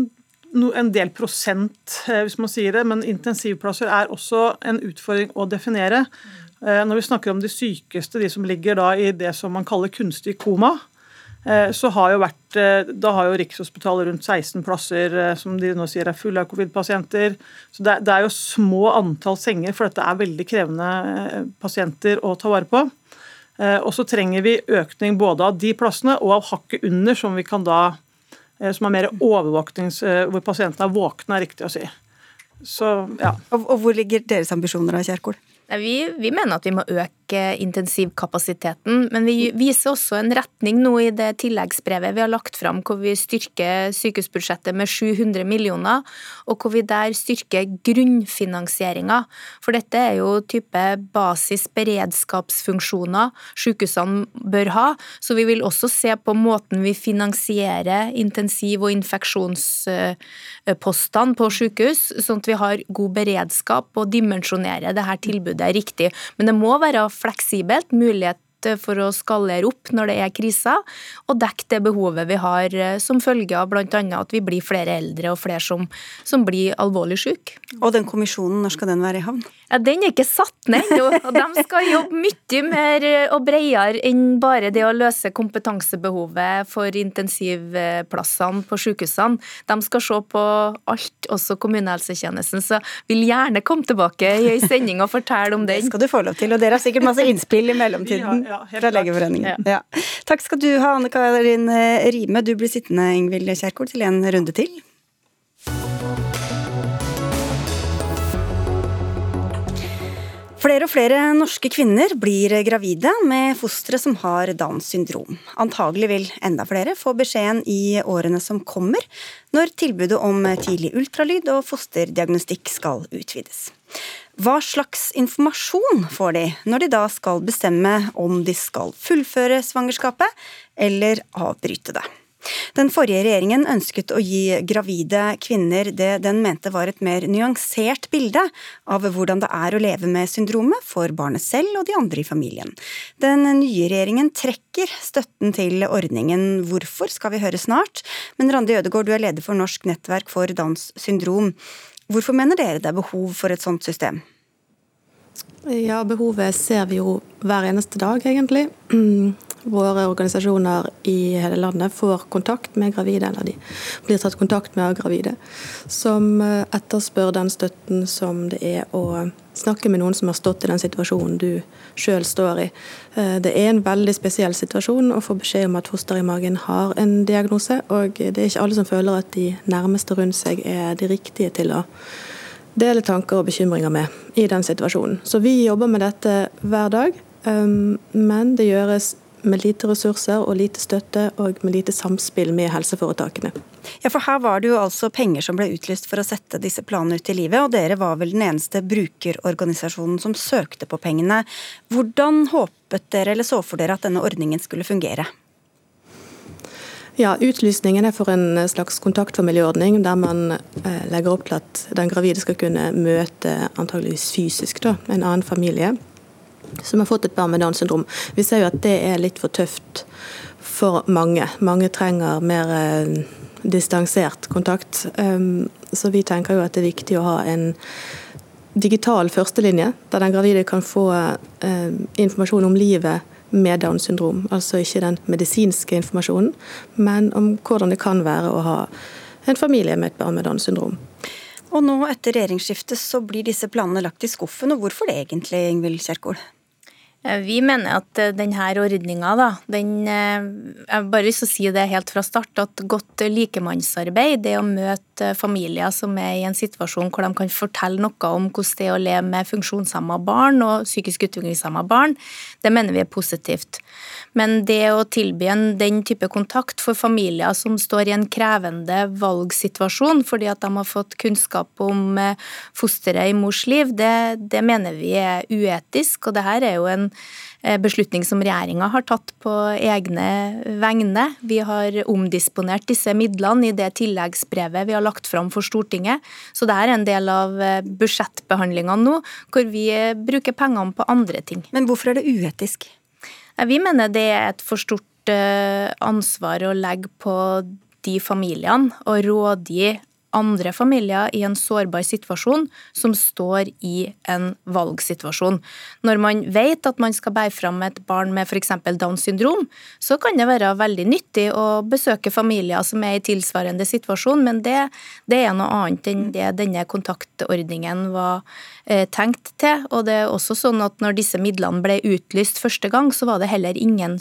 en del prosent, hvis man sier det. Men intensivplasser er også en utfordring å definere. Når vi snakker om de sykeste, de som ligger i det som man kaller kunstig koma, Eh, så har jo vært, eh, Da har jo Rikshospitalet rundt 16 plasser eh, som de nå sier er fulle av covid-pasienter. Så det, er jo små antall senger, for dette er veldig krevende pasienter å ta vare på. Og så trenger vi økning både av de plassene og av hakket under, som vi kan da som er mer overvåknings... Hvor pasientene er våkne, er riktig å si. Så, ja. Og, og hvor ligger deres ambisjoner da, Kjerkol? Vi, vi, mener at vi må øke intensivkapasiteten, men vi viser også en retning nå i det tilleggsbrevet vi har lagt fram, hvor vi styrker sykehusbudsjettet med 700 millioner, og hvor vi der styrker grunnfinansieringa. For dette er jo type basis beredskapsfunksjoner sykehusene bør ha, så vi vil også se på måten vi finansierer intensiv- og infeksjonspostene på sykehus, sånn at vi har god beredskap og dimensjonerer dette tilbudet tilbudet riktig. Men det må være fleksibelt, mulighet for å skalere opp når det er kriser, og dekke det behovet vi har eh, som følge av bl.a. at vi blir flere eldre og flere som, som blir alvorlig syke. Og den kommisjonen, når skal den være i havn? Ja, Den er ikke satt ned ennå. og De skal jobbe mye mer eh, og bredere enn bare det å løse kompetansebehovet for intensivplassene på sykehusene. De skal se på alt, også kommunehelsetjenesten. Så vil gjerne komme tilbake i ei sending og fortelle om den. Det skal du få lov til, og dere har sikkert masse innspill i mellomtiden ja, ja, fra Legeforeningen. Ja. Takk skal du ha, Anne Karin Rime. Du blir sittende, Ingvild Kjerkol, til en runde til. Flere og flere norske kvinner blir gravide med fostre som har Downs syndrom. Antagelig vil enda flere få beskjeden i årene som kommer, når tilbudet om tidlig ultralyd og fosterdiagnostikk skal utvides. Hva slags informasjon får de når de da skal bestemme om de skal fullføre svangerskapet eller avbryte det? Den forrige regjeringen ønsket å gi gravide kvinner det den mente var et mer nyansert bilde av hvordan det er å leve med syndromet for barnet selv og de andre i familien. Den nye regjeringen trekker støtten til ordningen. Hvorfor skal vi høre snart, men Randi Ødegaard, du er leder for Norsk nettverk for Downs syndrom. Hvorfor mener dere det er behov for et sånt system? Ja, behovet ser vi jo hver eneste dag, egentlig. Våre organisasjoner i hele landet får kontakt med gravide, eller de blir tatt kontakt med gravide, som eh, etterspør den støtten som det er å snakke med noen som har stått i den situasjonen du sjøl står i. Eh, det er en veldig spesiell situasjon å få beskjed om at foster i magen har en diagnose, og det er ikke alle som føler at de nærmeste rundt seg er de riktige til å dele tanker og bekymringer med i den situasjonen. Så vi jobber med dette hver dag, eh, men det gjøres med lite ressurser og lite støtte og med lite samspill med helseforetakene. Ja, for Her var det jo altså penger som ble utlyst for å sette disse planene ut i livet, og dere var vel den eneste brukerorganisasjonen som søkte på pengene. Hvordan håpet dere eller så for dere at denne ordningen skulle fungere? Ja, Utlysningen er for en slags kontaktfamilieordning, der man eh, legger opp til at den gravide skal kunne møte antageligvis fysisk da, en annen familie som har fått et barn med Downs syndrom. Vi ser jo at det er litt for tøft for mange. Mange trenger mer eh, distansert kontakt. Um, så vi tenker jo at det er viktig å ha en digital førstelinje, der den gravide kan få uh, informasjon om livet med Downs syndrom. Altså ikke den medisinske informasjonen, men om hvordan det kan være å ha en familie med et barn med Downs syndrom. Og nå etter regjeringsskiftet så blir disse planene lagt i skuffen, og hvorfor det egentlig, Ingvild Kjerkol? Eh, vi mener at eh, denne ordninga, da, den eh, Jeg har bare lyst til å si det helt fra start, at godt likemannsarbeid, det å møte familier som er i en situasjon hvor de kan fortelle noe om hvordan det er å leve med funksjonshemma barn og psykisk utviklingshemma barn, det mener vi er positivt. Men det å tilby en den type kontakt for familier som står i en krevende valgsituasjon fordi at de har fått kunnskap om eh, fosteret i mors liv, det, det mener vi er uetisk. Og det her er jo en eh, beslutning som regjeringa har tatt på egne vegne. Vi har omdisponert disse midlene i det tilleggsbrevet vi har lagt fram for Stortinget. Så det er en del av budsjettbehandlinga nå, hvor vi bruker pengene på andre ting. Men hvorfor er det uetisk? Vi mener det er et for stort eh, ansvar å legge på de familiene og rådgi andre familier i en sårbar situasjon som står i en valgsituasjon. Når man vet at man skal bære fram et barn med f.eks. Downs syndrom, så kan det være veldig nyttig å besøke familier som er i tilsvarende situasjon, men det, det er noe annet enn det denne kontaktordningen var Eh, tenkt til. Og det er også sånn at når disse midlene ble utlyst første gang, så var det heller ingen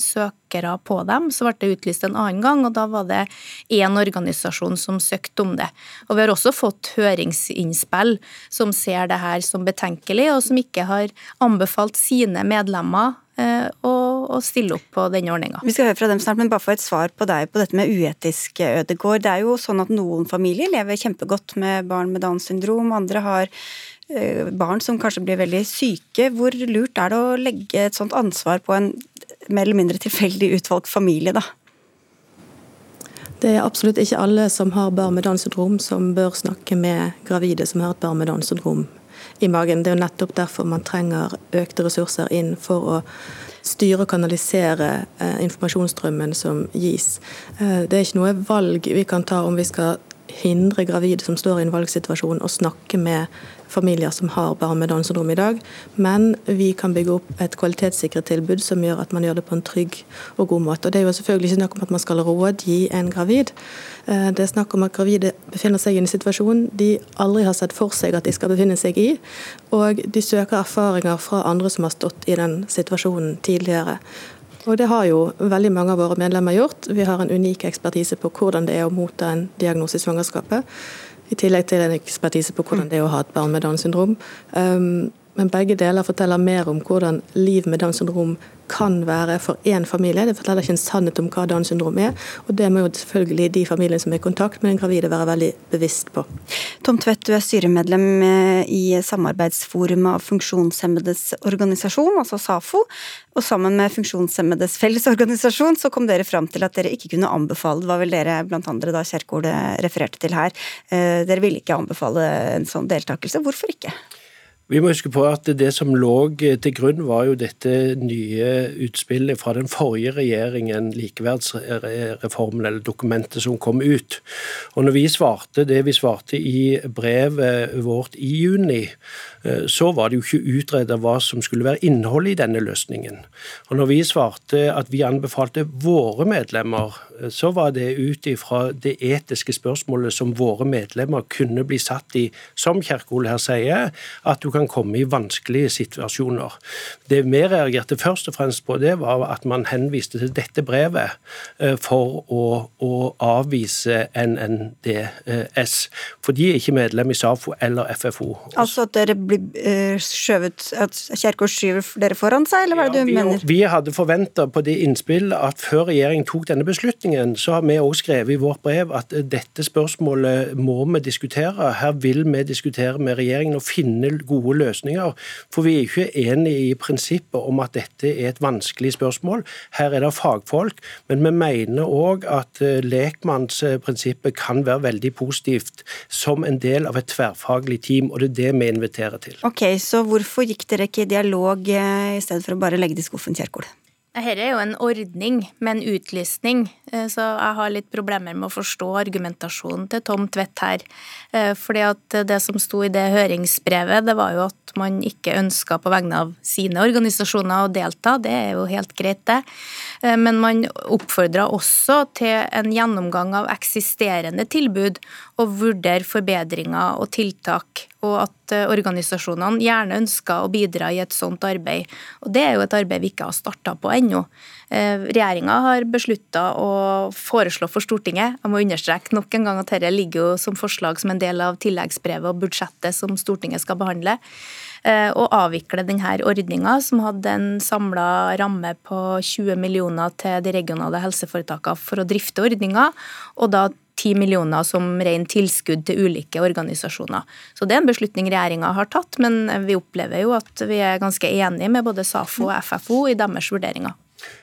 søkere på dem. Så ble det utlyst en annen gang, og da var det én organisasjon som søkte om det. Og vi har også fått høringsinnspill som ser det her som betenkelig, og som ikke har anbefalt sine medlemmer eh, å stille opp på denne ordninga. Vi skal høre fra dem snart, men bare få et svar på deg på dette med uetisk, Ødegård. Det er jo sånn at noen familier lever kjempegodt med barn med Downs syndrom, andre har Eh, barn som kanskje blir veldig syke. Hvor lurt er det å legge et sånt ansvar på en mer eller mindre tilfeldig utvalgt familie, da? Det er absolutt ikke alle som har barn med Downs syndrom som bør snakke med gravide som har et barn med Downs syndrom i magen. Det er jo nettopp derfor man trenger økte ressurser inn for å styre og kanalisere eh, informasjonsstrømmen som gis. Eh, det er ikke noe valg vi kan ta om vi skal hindre gravide som står i en valgsituasjon, å snakke med familier som har barn med Downs syndrom i dag. Men vi kan bygge opp et kvalitetssikret tilbud som gjør at man gjør det på en trygg og god måte. Og Det er jo selvfølgelig ikke snakk om at man skal rådgi en gravid. Eh, det er snakk om at gravide befinner seg i en situasjon de aldri har sett for seg at de skal befinne seg i. Og de søker erfaringer fra andre som har stått i den situasjonen tidligere. Og Det har jo veldig mange av våre medlemmer gjort. Vi har en unik ekspertise på hvordan det er å motta en diagnose i svangerskapet. I tillegg til en ekspertise på hvordan det er å ha et barn med Downs syndrom. Um, men begge deler forteller mer om hvordan liv med Downs syndrom kan være for én familie. Det forteller ikke en sannhet om hva Downs syndrom er. Og det må jo selvfølgelig de familiene som er i kontakt med den gravide være veldig bevisst på. Tom Tvedt, du er styremedlem eh, i samarbeidsforumet av Funksjonshemmedes organisasjon, altså SAFO. Og sammen med Funksjonshemmedes fellesorganisasjon så kom dere fram til at dere ikke kunne anbefale, det var vel dere blant andre da Kjerkol refererte til her, eh, dere ville ikke anbefale en sånn deltakelse. Hvorfor ikke? Vi må huske på at det som lå til grunn, var jo dette nye utspillet fra den forrige regjeringen, likeverdsreformen, eller dokumentet som kom ut. Og når vi svarte det vi svarte i brevet vårt i juni, Eh, så var det jo ikke utredet hva som skulle være innholdet i denne løsningen. Og når vi svarte at vi anbefalte våre medlemmer, eh, så var det ut ifra det etiske spørsmålet som våre medlemmer kunne bli satt i, som Kjerkol her sier, at du kan komme i vanskelige situasjoner. Det vi reagerte først og fremst på, det var at man henviste til dette brevet eh, for å, å avvise NNDS. For de er ikke medlem i SAFO eller FFO. Altså at dere blir blir eh, skjøvet At Kjerkol skyver dere foran seg, eller hva er det du vi, mener? Vi hadde forventa på det innspill at før regjeringen tok denne beslutningen, så har vi også skrevet i vårt brev at dette spørsmålet må vi diskutere. Her vil vi diskutere med regjeringen og finne gode gode løsninger. For vi er ikke enige i prinsippet om at dette er et vanskelig spørsmål. Her er det fagfolk, men vi mener òg at eh, lekmannsprinsippet kan være veldig positivt som en del av et tverrfaglig team, og det er det vi inviterer til. Ok, Så hvorfor gikk dere ikke i dialog eh, i stedet for å bare legge det i skuffen, Kjerkol? Dette er jo en ordning med en utlysning, eh, så jeg har litt problemer med å forstå argumentasjonen til Tom Tvedt her. Eh, fordi at det som sto i det høringsbrevet, det var jo at man ikke ønska på vegne av sine organisasjoner å delta. Det er jo helt greit, det. Eh, men man oppfordra også til en gjennomgang av eksisterende tilbud og vurdere forbedringer og tiltak og at eh, organisasjonene gjerne ønsker å bidra i et sånt arbeid. Og Det er jo et arbeid vi ikke har starta på ennå. Eh, Regjeringa har beslutta å foreslå for Stortinget jeg må understreke nok en gang at dette ligger jo som forslag som en del av tilleggsbrevet og budsjettet som Stortinget skal behandle eh, å avvikle denne ordninga, som hadde en samla ramme på 20 millioner til de regionale helseforetakene for å drifte ordninga, og da 10 millioner som ren tilskudd til ulike organisasjoner. Så det er en beslutning regjeringa har tatt, men vi opplever jo at vi er ganske enige med både SAFO og FFO i deres vurderinger.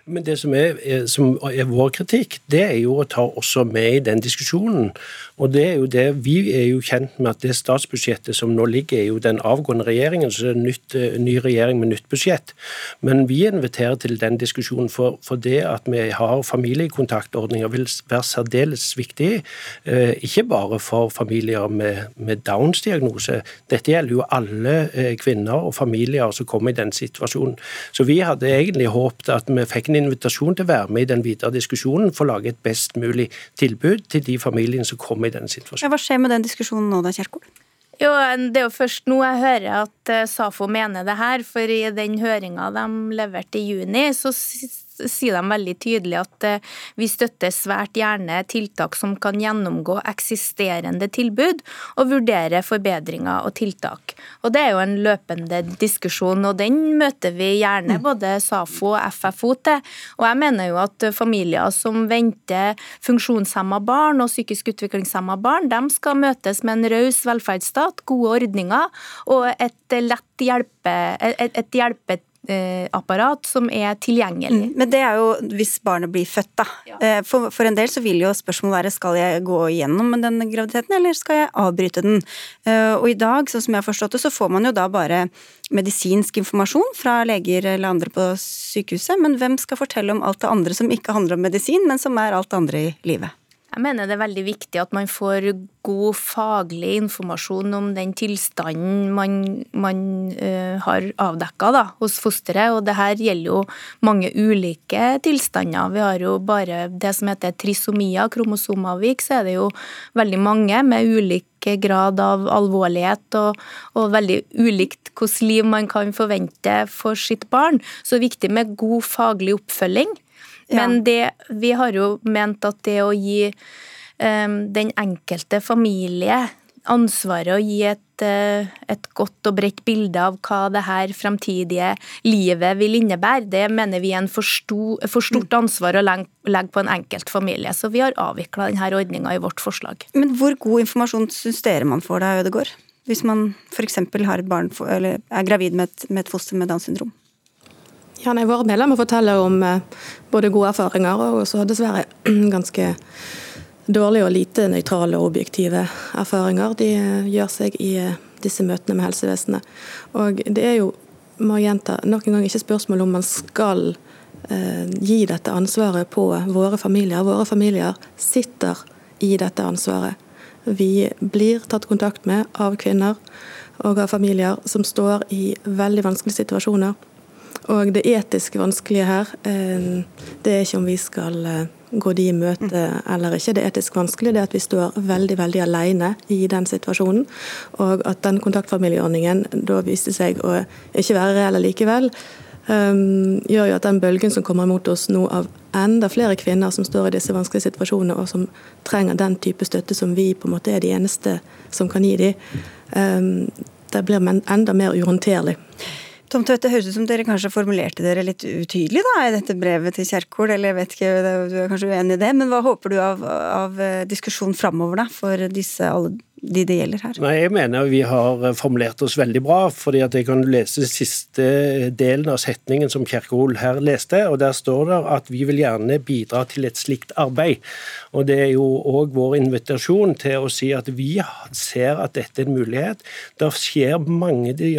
Men det som er, som er, vår kritikk, det er jo å ta også med i den diskusjonen. Og det er jo det, Vi er jo kjent med at det statsbudsjettet som nå ligger, er jo den avgående regjeringen, så det er en eh, ny regjering med nytt budsjett. Men vi inviterer til den diskusjonen for, for det at vi har familiekontaktordninger vil være særdeles viktig. Eh, ikke bare for familier med, med Downs diagnose. Dette gjelder jo alle eh, kvinner og familier som kommer i den situasjonen. Så vi hadde egentlig håpet at vi fikk en invitasjon til å være med i den videre diskusjonen for å lage et best mulig tilbud til de familiene som kommer i denne situasjonen. Ja, hva skjer med den diskusjonen nå da, Kjerkol? Jo, Det er jo først nå jeg hører at eh, SAFO mener det her, for i den høringa de leverte i juni, så sier de veldig tydelig at eh, vi støtter svært gjerne tiltak som kan gjennomgå eksisterende tilbud og vurdere forbedringer og tiltak. Og Det er jo en løpende diskusjon, og den møter vi gjerne mm. både SAFO og FFO til. Og jeg mener jo at familier som venter funksjonshemma barn og psykisk utviklingshemma barn, de skal møtes med en raus velferdsstat, gode ordninger og et lett hjelpe, et, et hjelpe Eh, apparat som er tilgjengelig. Mm, men det er jo hvis barnet blir født, da. Ja. Eh, for, for, en del så vil jo spørsmålet være skal jeg gå igjennom den graviditeten, eller skal jeg avbryte den. Eh, og i dag, sånn som jeg har forstått det, så får man jo da bare medisinsk informasjon fra leger eller andre på sykehuset, men hvem skal fortelle om alt det andre som ikke handler om medisin, men som er alt det andre i livet? Jeg mener det er veldig viktig at man får god faglig informasjon om den tilstanden man, man uh, har avdekka hos fosteret. Og det her gjelder jo mange ulike tilstander. Vi har jo bare det som heter trisomia, kromosomavvik, så er det jo veldig mange med ulik grad av alvorlighet og, og, veldig ulikt hvordan liv man kan forvente for sitt barn. Så det er viktig med god faglig oppfølging. Men det, vi har jo ment at det å gi um, den enkelte familie ansvaret å gi et, uh, et, godt og bredt bilde av hva det her fremtidige livet vil innebære, det mener vi er en for, sto, for stort ansvar å legge, legge, på en enkelt familie. Så vi har avvikla denne ordninga i vårt forslag. Men hvor god informasjon syns dere man får da, Ødegård? Hvis man f.eks. har et barn, eller er gravid med et, med et foster med Downs syndrom? Ja, nei, Våre medlemmer forteller om eh, både gode erfaringer og også dessverre ganske dårlige og lite nøytrale og objektive erfaringer de eh, gjør seg i eh, disse møtene med helsevesenet. Og Det er jo må gjenta, nok en gang ikke spørsmål om man skal eh, gi dette ansvaret på våre familier. Våre familier sitter i dette ansvaret. Vi blir tatt kontakt med av kvinner og av familier som står i veldig vanskelige situasjoner og det etisk vanskelige her, eh, det er ikke om vi skal eh, gå de i møte eller ikke. Det etisk vanskelige er at vi står veldig veldig alene i den situasjonen. Og at den kontaktfamilieordningen da viste seg å ikke være reell likevel. Um, gjør jo at den bølgen som kommer mot oss nå av enda flere kvinner som står i disse vanskelige situasjonene og som trenger den type støtte som vi på en måte er de eneste som kan gi dem, det blir enda mer uhåndterlig. Tom Tvedt, det høres ut som dere kanskje formulerte dere litt utydelig da, i dette brevet til Kjerkol, eller jeg vet ikke, du er kanskje uenig i det, men hva håper du av, av eh, diskusjon framover da, for disse, alle de det gjelder her? Nei, Jeg mener vi har formulert oss veldig bra. fordi at Jeg kan lese siste delen av setningen som Kjerkol her leste. og Der står det at vi vil gjerne bidra til et slikt arbeid. og Det er jo òg vår invitasjon til å si at vi ser at dette er en mulighet. Det skjer mange de,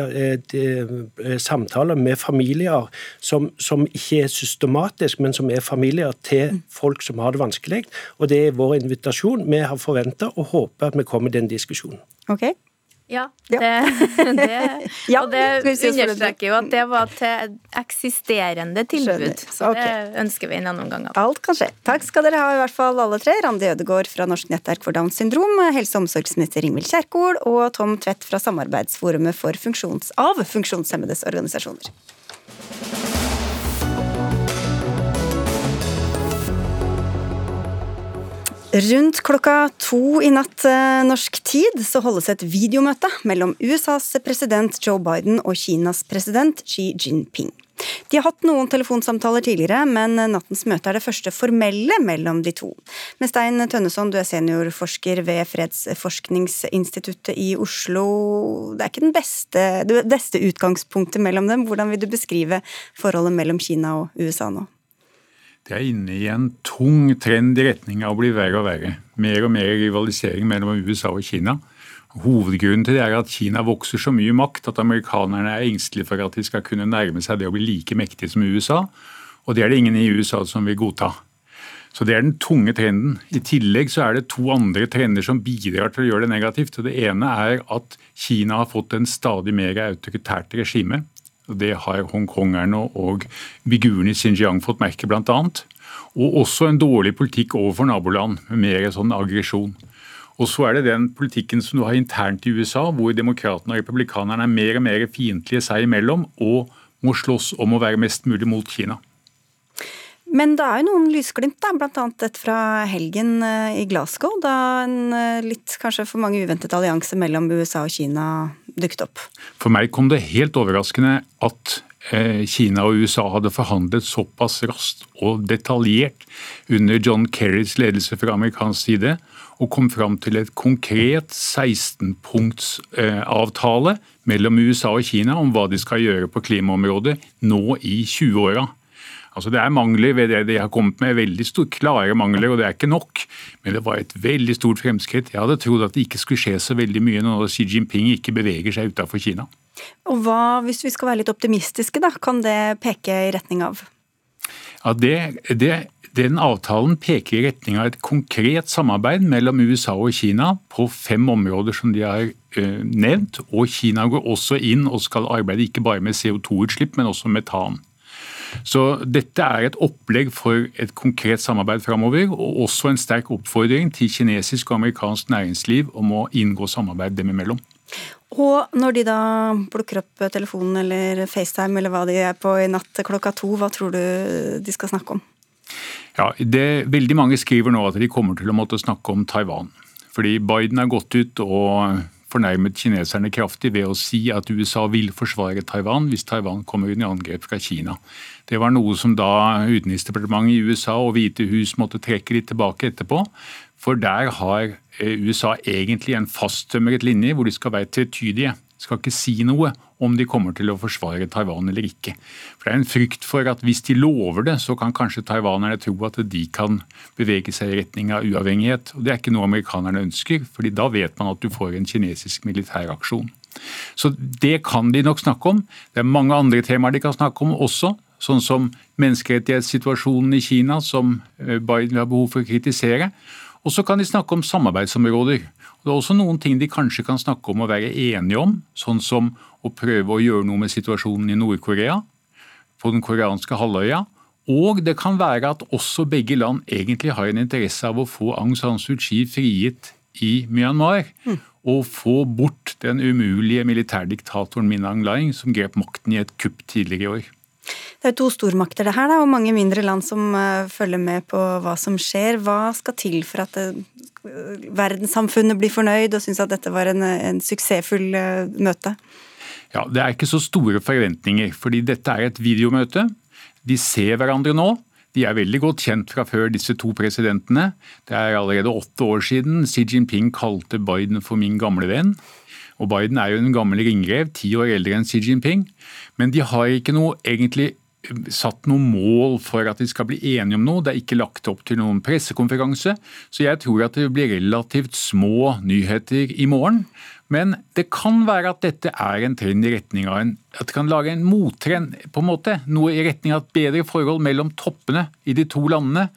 de, samtaler med familier som, som ikke er systematisk, men som er familier til folk som har det vanskelig. og Det er vår invitasjon. Vi har forventa og håper at vi kommer den den diskusjonen. Okay. Ja, det, det, ja, og det understreker jo at det var til eksisterende tilbud. Så okay. det ønsker vi en annen gang av. Alt kan skje. Takk skal dere ha, i hvert fall alle tre. Randi Ødegaard fra Norsk nettverk for Downs syndrom, helse- og omsorgsminister Ingvild Kjerkol og Tom Tvedt fra Samarbeidsforumet for funksjons av funksjonshemmedes organisasjoner. Rundt klokka to i natt eh, norsk tid så holdes et videomøte mellom USAs president Joe Biden og Kinas president Xi Jinping. De har hatt noen telefonsamtaler tidligere, men nattens møte er det første formelle mellom de to. Med Stein Tønneson, du er seniorforsker ved Fredsforskningsinstituttet i Oslo. Det er ikke beste, det beste utgangspunktet mellom dem. Hvordan vil du beskrive forholdet mellom Kina og USA nå? Det er inne i en tung trend i retning av å bli verre og verre. Mer og mer rivalisering mellom USA og Kina. Hovedgrunnen til det er at Kina vokser så mye makt at amerikanerne er engstelige for at de skal kunne nærme seg det å bli like mektige som USA. Og det er det ingen i USA som vil godta. Så Det er den tunge trenden. I tillegg så er det to andre trender som bidrar til å gjøre det negativt. Og Det ene er at Kina har fått en stadig mer autoritært regime. Det har hongkongerne og biguerne i Xinjiang fått merke bl.a. Og også en dårlig politikk overfor naboland, med mer sånn aggresjon. Og så er det den politikken som du har internt i USA, hvor demokratene og republikanerne er mer og mer fiendtlige seg imellom og må slåss om å være mest mulig mot Kina. Men det er jo noen lysglimt, da, bl.a. et fra helgen eh, i Glasgow, da en eh, litt kanskje for mange uventet allianse mellom USA og Kina dukket opp. For meg kom det helt overraskende at eh, Kina og USA hadde forhandlet såpass raskt og detaljert under John Kerrys ledelse fra amerikansk side, og kom fram til et konkret 16-punktsavtale mellom USA og Kina om hva de skal gjøre på klimaområdet nå i 20-åra. Altså Det er mangler ved det de har kommet med, veldig stor, klare mangler, og det er ikke nok. Men det var et veldig stort fremskritt. Jeg hadde trodd at det ikke skulle skje så veldig mye når Xi Jinping ikke beveger seg utenfor Kina. Og hva, Hvis vi skal være litt optimistiske, da, kan det peke i retning av? Ja, det, det, Den avtalen peker i retning av et konkret samarbeid mellom USA og Kina på fem områder som de har uh, nevnt. Og Kina går også inn og skal arbeide ikke bare med CO2-utslipp, men også metan. Så dette er et opplegg for et konkret samarbeid framover, og også en sterk oppfordring til kinesisk og amerikansk næringsliv om å inngå samarbeid dem imellom. Og når de da plukker opp telefonen eller FaceTime eller hva de er på i natt klokka to, hva tror du de skal snakke om? Ja, det, Veldig mange skriver nå at de kommer til å måtte snakke om Taiwan. Fordi Biden har gått ut og fornærmet kineserne kraftig ved å si at USA vil forsvare Taiwan hvis Taiwan kommer under angrep fra Kina. Det var noe som da utenriksdepartementet i USA og Hvite hus måtte trekke litt tilbake etterpå. For der har eh, USA egentlig en fasttømret linje hvor de skal være tvetydige. Skal ikke si noe om de kommer til å forsvare Taiwan eller ikke. For Det er en frykt for at hvis de lover det, så kan kanskje taiwanerne tro at de kan bevege seg i retning av uavhengighet. Og Det er ikke noe amerikanerne ønsker, fordi da vet man at du får en kinesisk militæraksjon. Så det kan de nok snakke om. Det er mange andre temaer de kan snakke om også, sånn som menneskerettighetssituasjonen i Kina, som eh, Biden har behov for å kritisere. Og så kan de snakke om samarbeidsområder. Og det er også noen ting de kanskje kan snakke om å være enige om, sånn som å prøve å gjøre noe med situasjonen i Nord-Korea, på den koreanske halvøya. Og det kan være at også begge land egentlig har en interesse av å få Aung San Suu Kyi frigitt i Myanmar. Mm. Og få bort den umulige militærdiktatoren Min Aung Hlaing, som grep makten i et kupp tidligere i år. Det er to stormakter det her, og mange mindre land som uh, følger med på hva som skjer. Hva skal til for at uh, verdenssamfunnet blir fornøyd og syns at dette var en, en suksessfull møte? Ja, Det er ikke så store forventninger, fordi dette er et videomøte. De ser hverandre nå. De er veldig godt kjent fra før disse to presidentene. Det er allerede åtte år siden Xi Jinping kalte Biden for min gamle venn. Og Biden er jo en gammel ringrev, ti år eldre enn Xi Jinping. Men de har ikke noe egentlig satt noe mål for at de skal bli enige om noe. Det er ikke lagt opp til noen pressekonferanse. Så jeg tror at det blir relativt små nyheter i morgen. Men det kan være at dette er en trend i retning av en At det kan lage en mottrend, på en måte. Noe i retning av et bedre forhold mellom toppene i de to landene.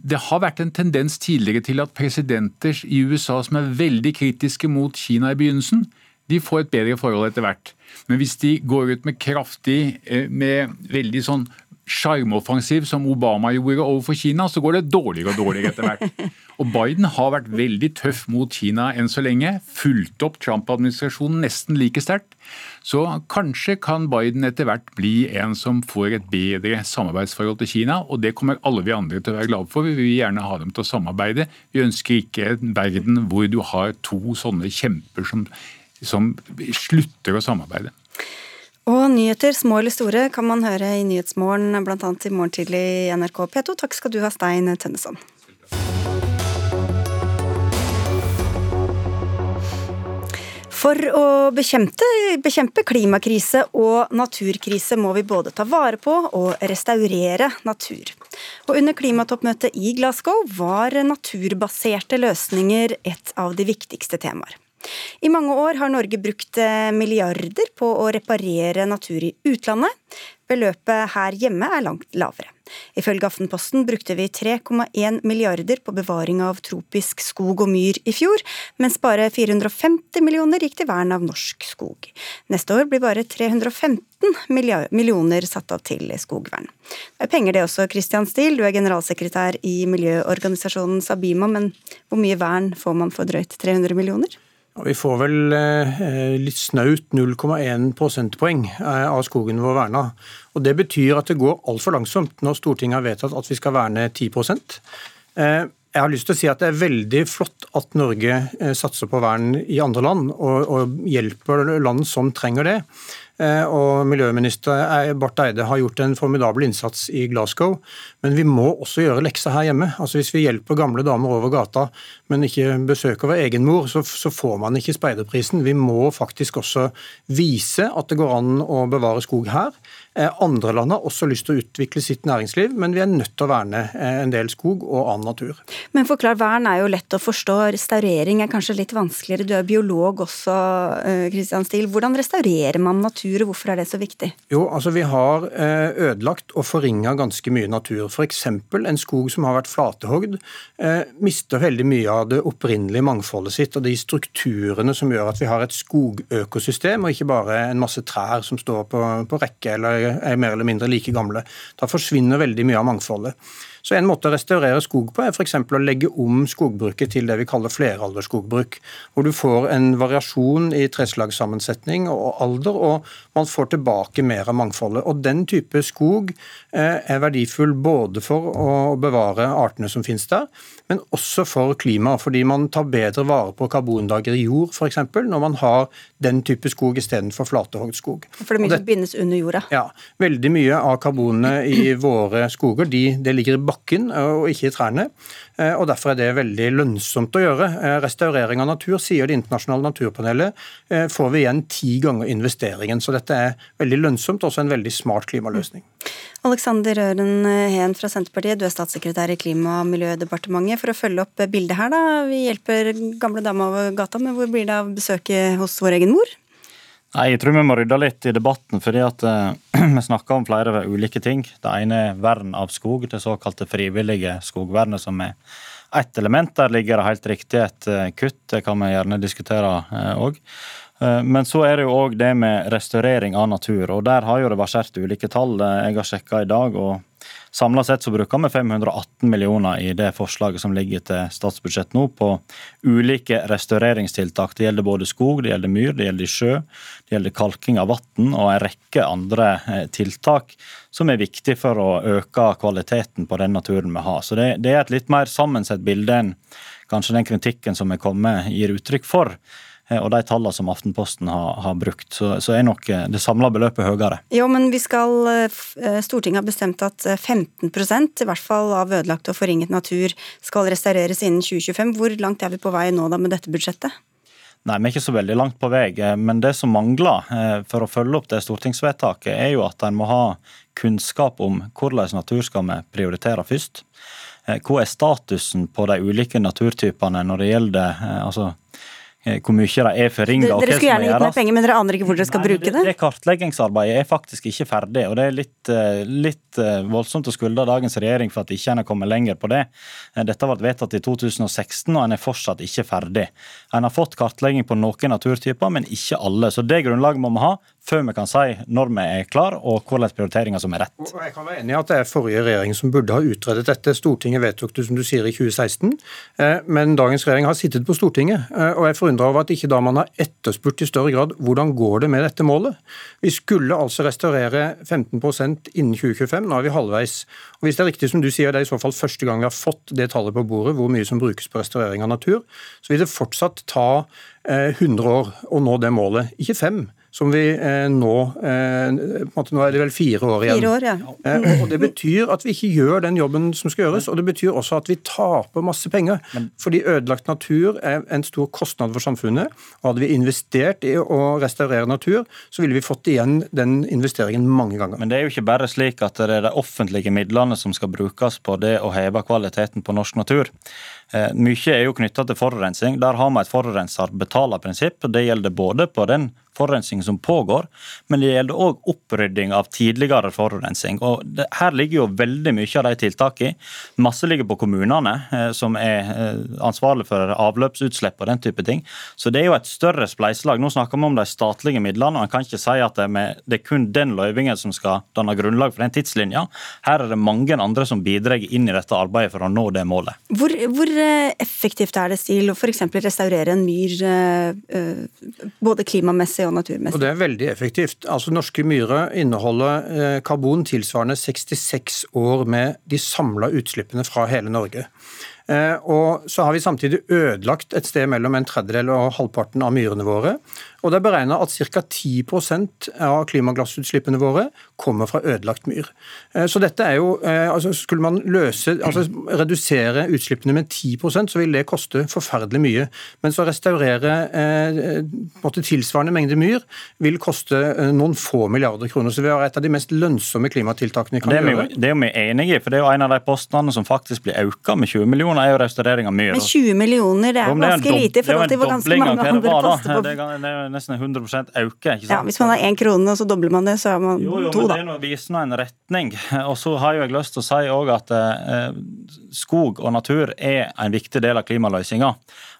Det har vært en tendens tidligere til at presidenter i USA som er veldig kritiske mot Kina i begynnelsen, de får et bedre forhold etter hvert. Men hvis de går ut med kraftig, eh, med veldig sånn sjarmoffensiv som Obama gjorde overfor Kina, så går det dårligere og dårligere etter hvert. Og Biden har vært veldig tøff mot Kina enn så lenge. Fulgt opp Trump-administrasjonen nesten like sterkt. Så kanskje kan Biden etter hvert bli en som får et bedre samarbeidsforhold til Kina. Og det kommer alle vi andre til å være glade for. Vi vil gjerne ha dem til å samarbeide. Vi ønsker ikke en verden hvor du har to sånne kjemper som, som slutter å samarbeide. Og nyheter, små eller store, kan man høre i Nyhetsmorgen, bl.a. i morgen tidlig i NRK P2. Takk skal du ha, Stein Tønneson. For å bekjempe, bekjempe, klimakrise og naturkrise må vi både ta vare på og restaurere natur. Og under klimatoppmøtet i Glasgow var naturbaserte løsninger et av de viktigste temaer. I mange år har Norge brukt eh, milliarder på å reparere natur i utlandet. Beløpet her hjemme er langt lavere. Ifølge Aftenposten brukte vi 3,1 milliarder på bevaring av tropisk skog og myr i fjor, mens bare 450 millioner gikk til vern av norsk skog. Neste år blir bare 315 millioner satt av til skogvern. Det er penger det også, Christian Steele, du er generalsekretær i miljøorganisasjonen Sabima, men hvor mye vern får man for drøyt 300 millioner? Vi får vel eh, litt snaut 0,1 prosentpoeng eh, av skogen vår verna. Og Det betyr at det går altfor langsomt når Stortinget har vedtatt at vi skal verne 10 eh, Jeg har lyst til å si at Det er veldig flott at Norge satser på vern i andre land, og, og hjelper land som trenger det. Eh, og miljøminister Barth Eide har gjort en formidabel innsats i Glasgow. Men vi må også gjøre lekser her hjemme. Altså Hvis vi hjelper gamle damer over gata, men ikke besøker vår egen mor, så får man ikke speiderprisen. Vi må faktisk også vise at det går an å bevare skog her. Eh, andre land har også lyst til å utvikle sitt næringsliv, men vi er nødt til å verne eh, en del skog og annen natur. Men forklar, vern er jo lett å forstå, restaurering er kanskje litt vanskeligere. Du er biolog også, Kristian Stil. Hvordan restaurerer man natur, og hvorfor er det så viktig? Jo, altså Vi har eh, ødelagt og forringa ganske mye natur. F.eks. en skog som har vært flatehogd, mister veldig mye av det opprinnelige mangfoldet sitt og de strukturene som gjør at vi har et skogøkosystem, og ikke bare en masse trær som står på, på rekke eller er mer eller mindre like gamle. Da forsvinner veldig mye av mangfoldet. Så En måte å restaurere skog på er f.eks. å legge om skogbruket til det vi kaller fleralderskogbruk. Hvor du får en variasjon i treslagssammensetning og alder, og man får tilbake mer av mangfoldet. Og Den type skog eh, er verdifull både for å bevare artene som finnes der, men også for klimaet. Fordi man tar bedre vare på karbondager i jord f.eks. når man har den type skog istedenfor flatehogd skog. For det er mye som bindes under jorda? Ja. Veldig mye av karbonene i våre skoger de, det ligger i bakken og ikke i trærne. Eh, og Derfor er det veldig lønnsomt å gjøre. Eh, restaurering av natur, sier Det internasjonale naturpanelet, eh, får vi igjen ti ganger investeringen. Så dette er veldig lønnsomt, også en veldig smart klimaløsning. Alexander Øren Heen fra Senterpartiet, du er statssekretær i Klima- og miljødepartementet. For å følge opp bildet her, da. Vi hjelper gamle damer over gata, men hvor blir det av besøket hos vår egen mor? Nei, Jeg tror vi må rydde litt i debatten, fordi at uh, vi snakker om flere ulike ting. Det ene er vern av skog, det såkalte frivillige skogvernet, som er ett element. Der ligger det helt riktig et uh, kutt, det kan vi gjerne diskutere òg. Uh, men så er det jo òg det med restaurering av natur, og der har jo det versert ulike tall. Jeg har sjekka i dag, og Samla sett så bruker vi 518 millioner i det forslaget som ligger til statsbudsjett nå, på ulike restaureringstiltak. Det gjelder både skog, det gjelder myr, det gjelder sjø, det gjelder kalking av vann og en rekke andre eh, tiltak som er viktig for å øke kvaliteten på den naturen vi har. Så det, det er et litt mer sammensett bilde enn kanskje den kritikken som er kommet, gir uttrykk for. Og de tallene som Aftenposten har, har brukt. Så, så, er nok det samla beløpet høyere. Jo, men vi skal, Stortinget har bestemt at 15% i hvert fall av ødelagt og forringet natur skal restaureres innen 2025. Hvor langt er vi på vei nå da med dette budsjettet? Nei, Vi er ikke så veldig langt på vei. Eh, men det som mangler eh, for å følge opp det stortingsvedtaket, er jo at en må ha kunnskap om hvordan natur skal vi prioritere først. Eh, hva er statusen på de ulike naturtypene når det gjelder altså, Eh, hvor mye de er forringa. Dere skulle gjerne gitt mer penger, men dere aner ikke hvor dere skal Nei, bruke det? Det kartleggingsarbeidet er faktisk ikke ferdig, og det er litt, eh, litt eh, voldsomt å skylde dagens regjering for at ikke en har kommet lenger på det. Dette ble vedtatt i 2016, og en er fortsatt ikke ferdig. En har fått kartlegging på noen naturtyper, men ikke alle. Så det grunnlaget må vi ha før vi kan si når vi er klar og hvilke prioriteringer som er rett. Jeg kan være enig i at det er forrige regjering som burde ha utredet dette. Stortinget vedtok det som du sier i 2016, men dagens regjering har sittet på Stortinget. og jeg forundra over at ikke da man har etterspurt i større grad hvordan går det med dette målet. Vi skulle altså restaurere 15% innen 2025, nå er vi halvveis. Og Hvis det er riktig som du sier, det er i så fall første gang vi har fått det tallet på bordet, hvor mye som brukes på restaurering av natur, så vil det fortsatt ta 100 eh, år å nå det målet, ikke fem som vi eh, nå eh, Nå er det vel fire år igjen. Fire år, ja. Eh, og Det betyr at vi ikke gjør den jobben som skal gjøres, og det betyr også at vi taper masse penger. Fordi ødelagt natur er en stor kostnad for samfunnet. og Hadde vi investert i å restaurere natur, så ville vi fått igjen den investeringen mange ganger. Men det er jo ikke bare slik at det er de offentlige midlene som skal brukes på det å heve kvaliteten på norsk natur. Eh, mye er jo knytta til forurensning. Der har vi et forurenser betaler-prinsipp. Det gjelder både på den forurensning som pågår, men det gjelder òg opprydding av tidligere forurensning. Og det, her ligger jo veldig mye av de tiltakene. Masse ligger på kommunene, eh, som er eh, ansvarlig for avløpsutslipp og den type ting. Så det er jo et større spleiselag. Nå snakker vi om de statlige midlene, og en kan ikke si at det er, med, det er kun den løyvingen som skal danne grunnlag for den tidslinja. Her er det mange andre som bidrar inn i dette arbeidet for å nå det målet. Hvor, hvor eh, effektivt er det, Stil, å f.eks. restaurere en myr både klimamessig og naturmessig. Og Det er veldig effektivt. Altså Norske myrer inneholder eh, karbon tilsvarende 66 år med de samla utslippene fra hele Norge. Eh, og så har vi samtidig ødelagt et sted mellom en tredjedel og halvparten av myrene våre. Og det er beregna at ca. 10% av klimagassutslippene våre kommer fra ødelagt myr. Eh, så dette er jo, eh, altså Skulle man løse, altså redusere utslippene med 10% så vil det koste forferdelig mye. Mens å restaurere eh, tilsvarende mengde myr vil koste noen få milliarder kroner. Så vi har et av de mest lønnsomme klimatiltakene vi kan det gjøre. det er vi enige i, for det er jo en av de postene som faktisk blir økt med 20 millioner, er jo restaurering av myr. Men 20 millioner, det er ganske lite i forhold til hvor ganske mange andre poster på det er nesten 100 øke. ikke sant? Ja, Hvis man har én krone og så dobler man det, så er man jo, jo, to, da. Det viser nå en retning. Og så har jeg lyst til å si også at eh, skog og natur er en viktig del av klimaløsninga.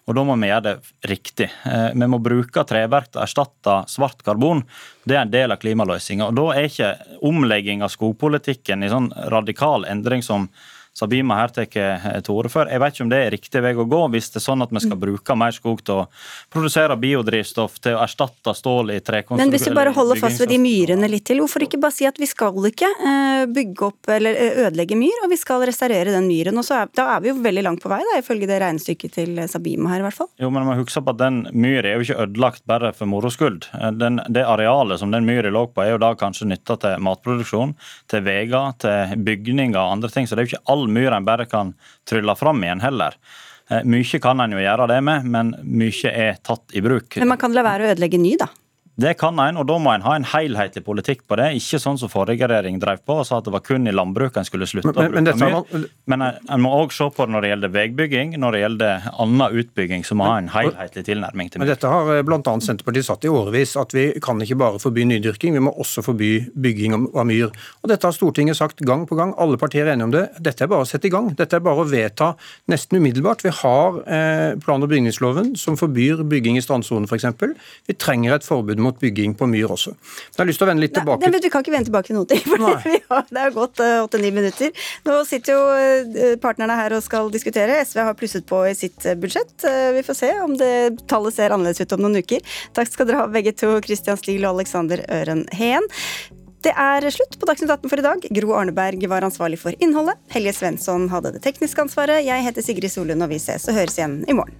Og da må vi gjøre det riktig. Eh, vi må bruke treverk til å erstatte svart karbon. Det er en del av klimaløsninga. Og da er ikke omlegging av skogpolitikken i sånn radikal endring som Sabima her tar eh, til orde for. Jeg vet ikke om det er riktig vei å gå, hvis det er sånn at vi skal bruke mer skog til å produsere biodrivstoff, til å erstatte stål i trekonstruksjon. Men hvis du bare holder fast ved de myrene litt til, hvorfor ikke bare si at vi skal ikke eh, bygge opp eller eh, ødelegge myr, og vi skal restaurere den myren? og er, Da er vi jo veldig langt på vei, da, ifølge det regnestykket til Sabima her, i hvert fall. Jo, men man husker på at den myra er jo ikke ødelagt bare for moro skyld. Det arealet som den myra lå på, er jo da kanskje nytta til matproduksjon, til veier, til bygninger og andre ting. så det er jo ikke all all myr en bare kan trylle fram igjen heller. Eh, mye kan en jo gjøre det med, men mye er tatt i bruk. Men man kan la være å ødelegge ny, da? Det kan en, og da må en ha en helhetlig politikk på det. Ikke sånn som forrige regjering drev på og sa at det var kun i landbruket en skulle slutte men, men, å bruke mye. Men en må òg se på det når det gjelder veibygging, når det gjelder annen utbygging, så må ha en helhetlig tilnærming til mye. Men dette har eh, bl.a. Senterpartiet satt i årevis, at vi kan ikke bare forby nydyrking, vi må også forby bygging av myr. Og Dette har Stortinget sagt gang på gang, alle partier er enige om det. Dette er bare å sette i gang. Dette er bare å vedta nesten umiddelbart. Vi har eh, plan- og bygningsloven som forbyr bygging i strandsonen f.eks. Vi trenger et forbud mot mot bygging på myr også. Jeg har lyst til å vende litt tilbake. Nei, vi kan ikke vende tilbake til noe til, for det har gått eh, åtte-ni minutter. Nå sitter jo eh, partnerne her og skal diskutere. SV har plusset på i sitt eh, budsjett. Vi får se om det tallet ser annerledes ut om noen uker. Takk skal dere ha begge to, Christian Stigl og Alexander Øren Heen. Det er slutt på Dagsnytt 18 for i dag. Gro Arneberg var ansvarlig for innholdet. Helje Svensson hadde det tekniske ansvaret. Jeg heter Sigrid Solund, og vi ses og høres igjen i morgen.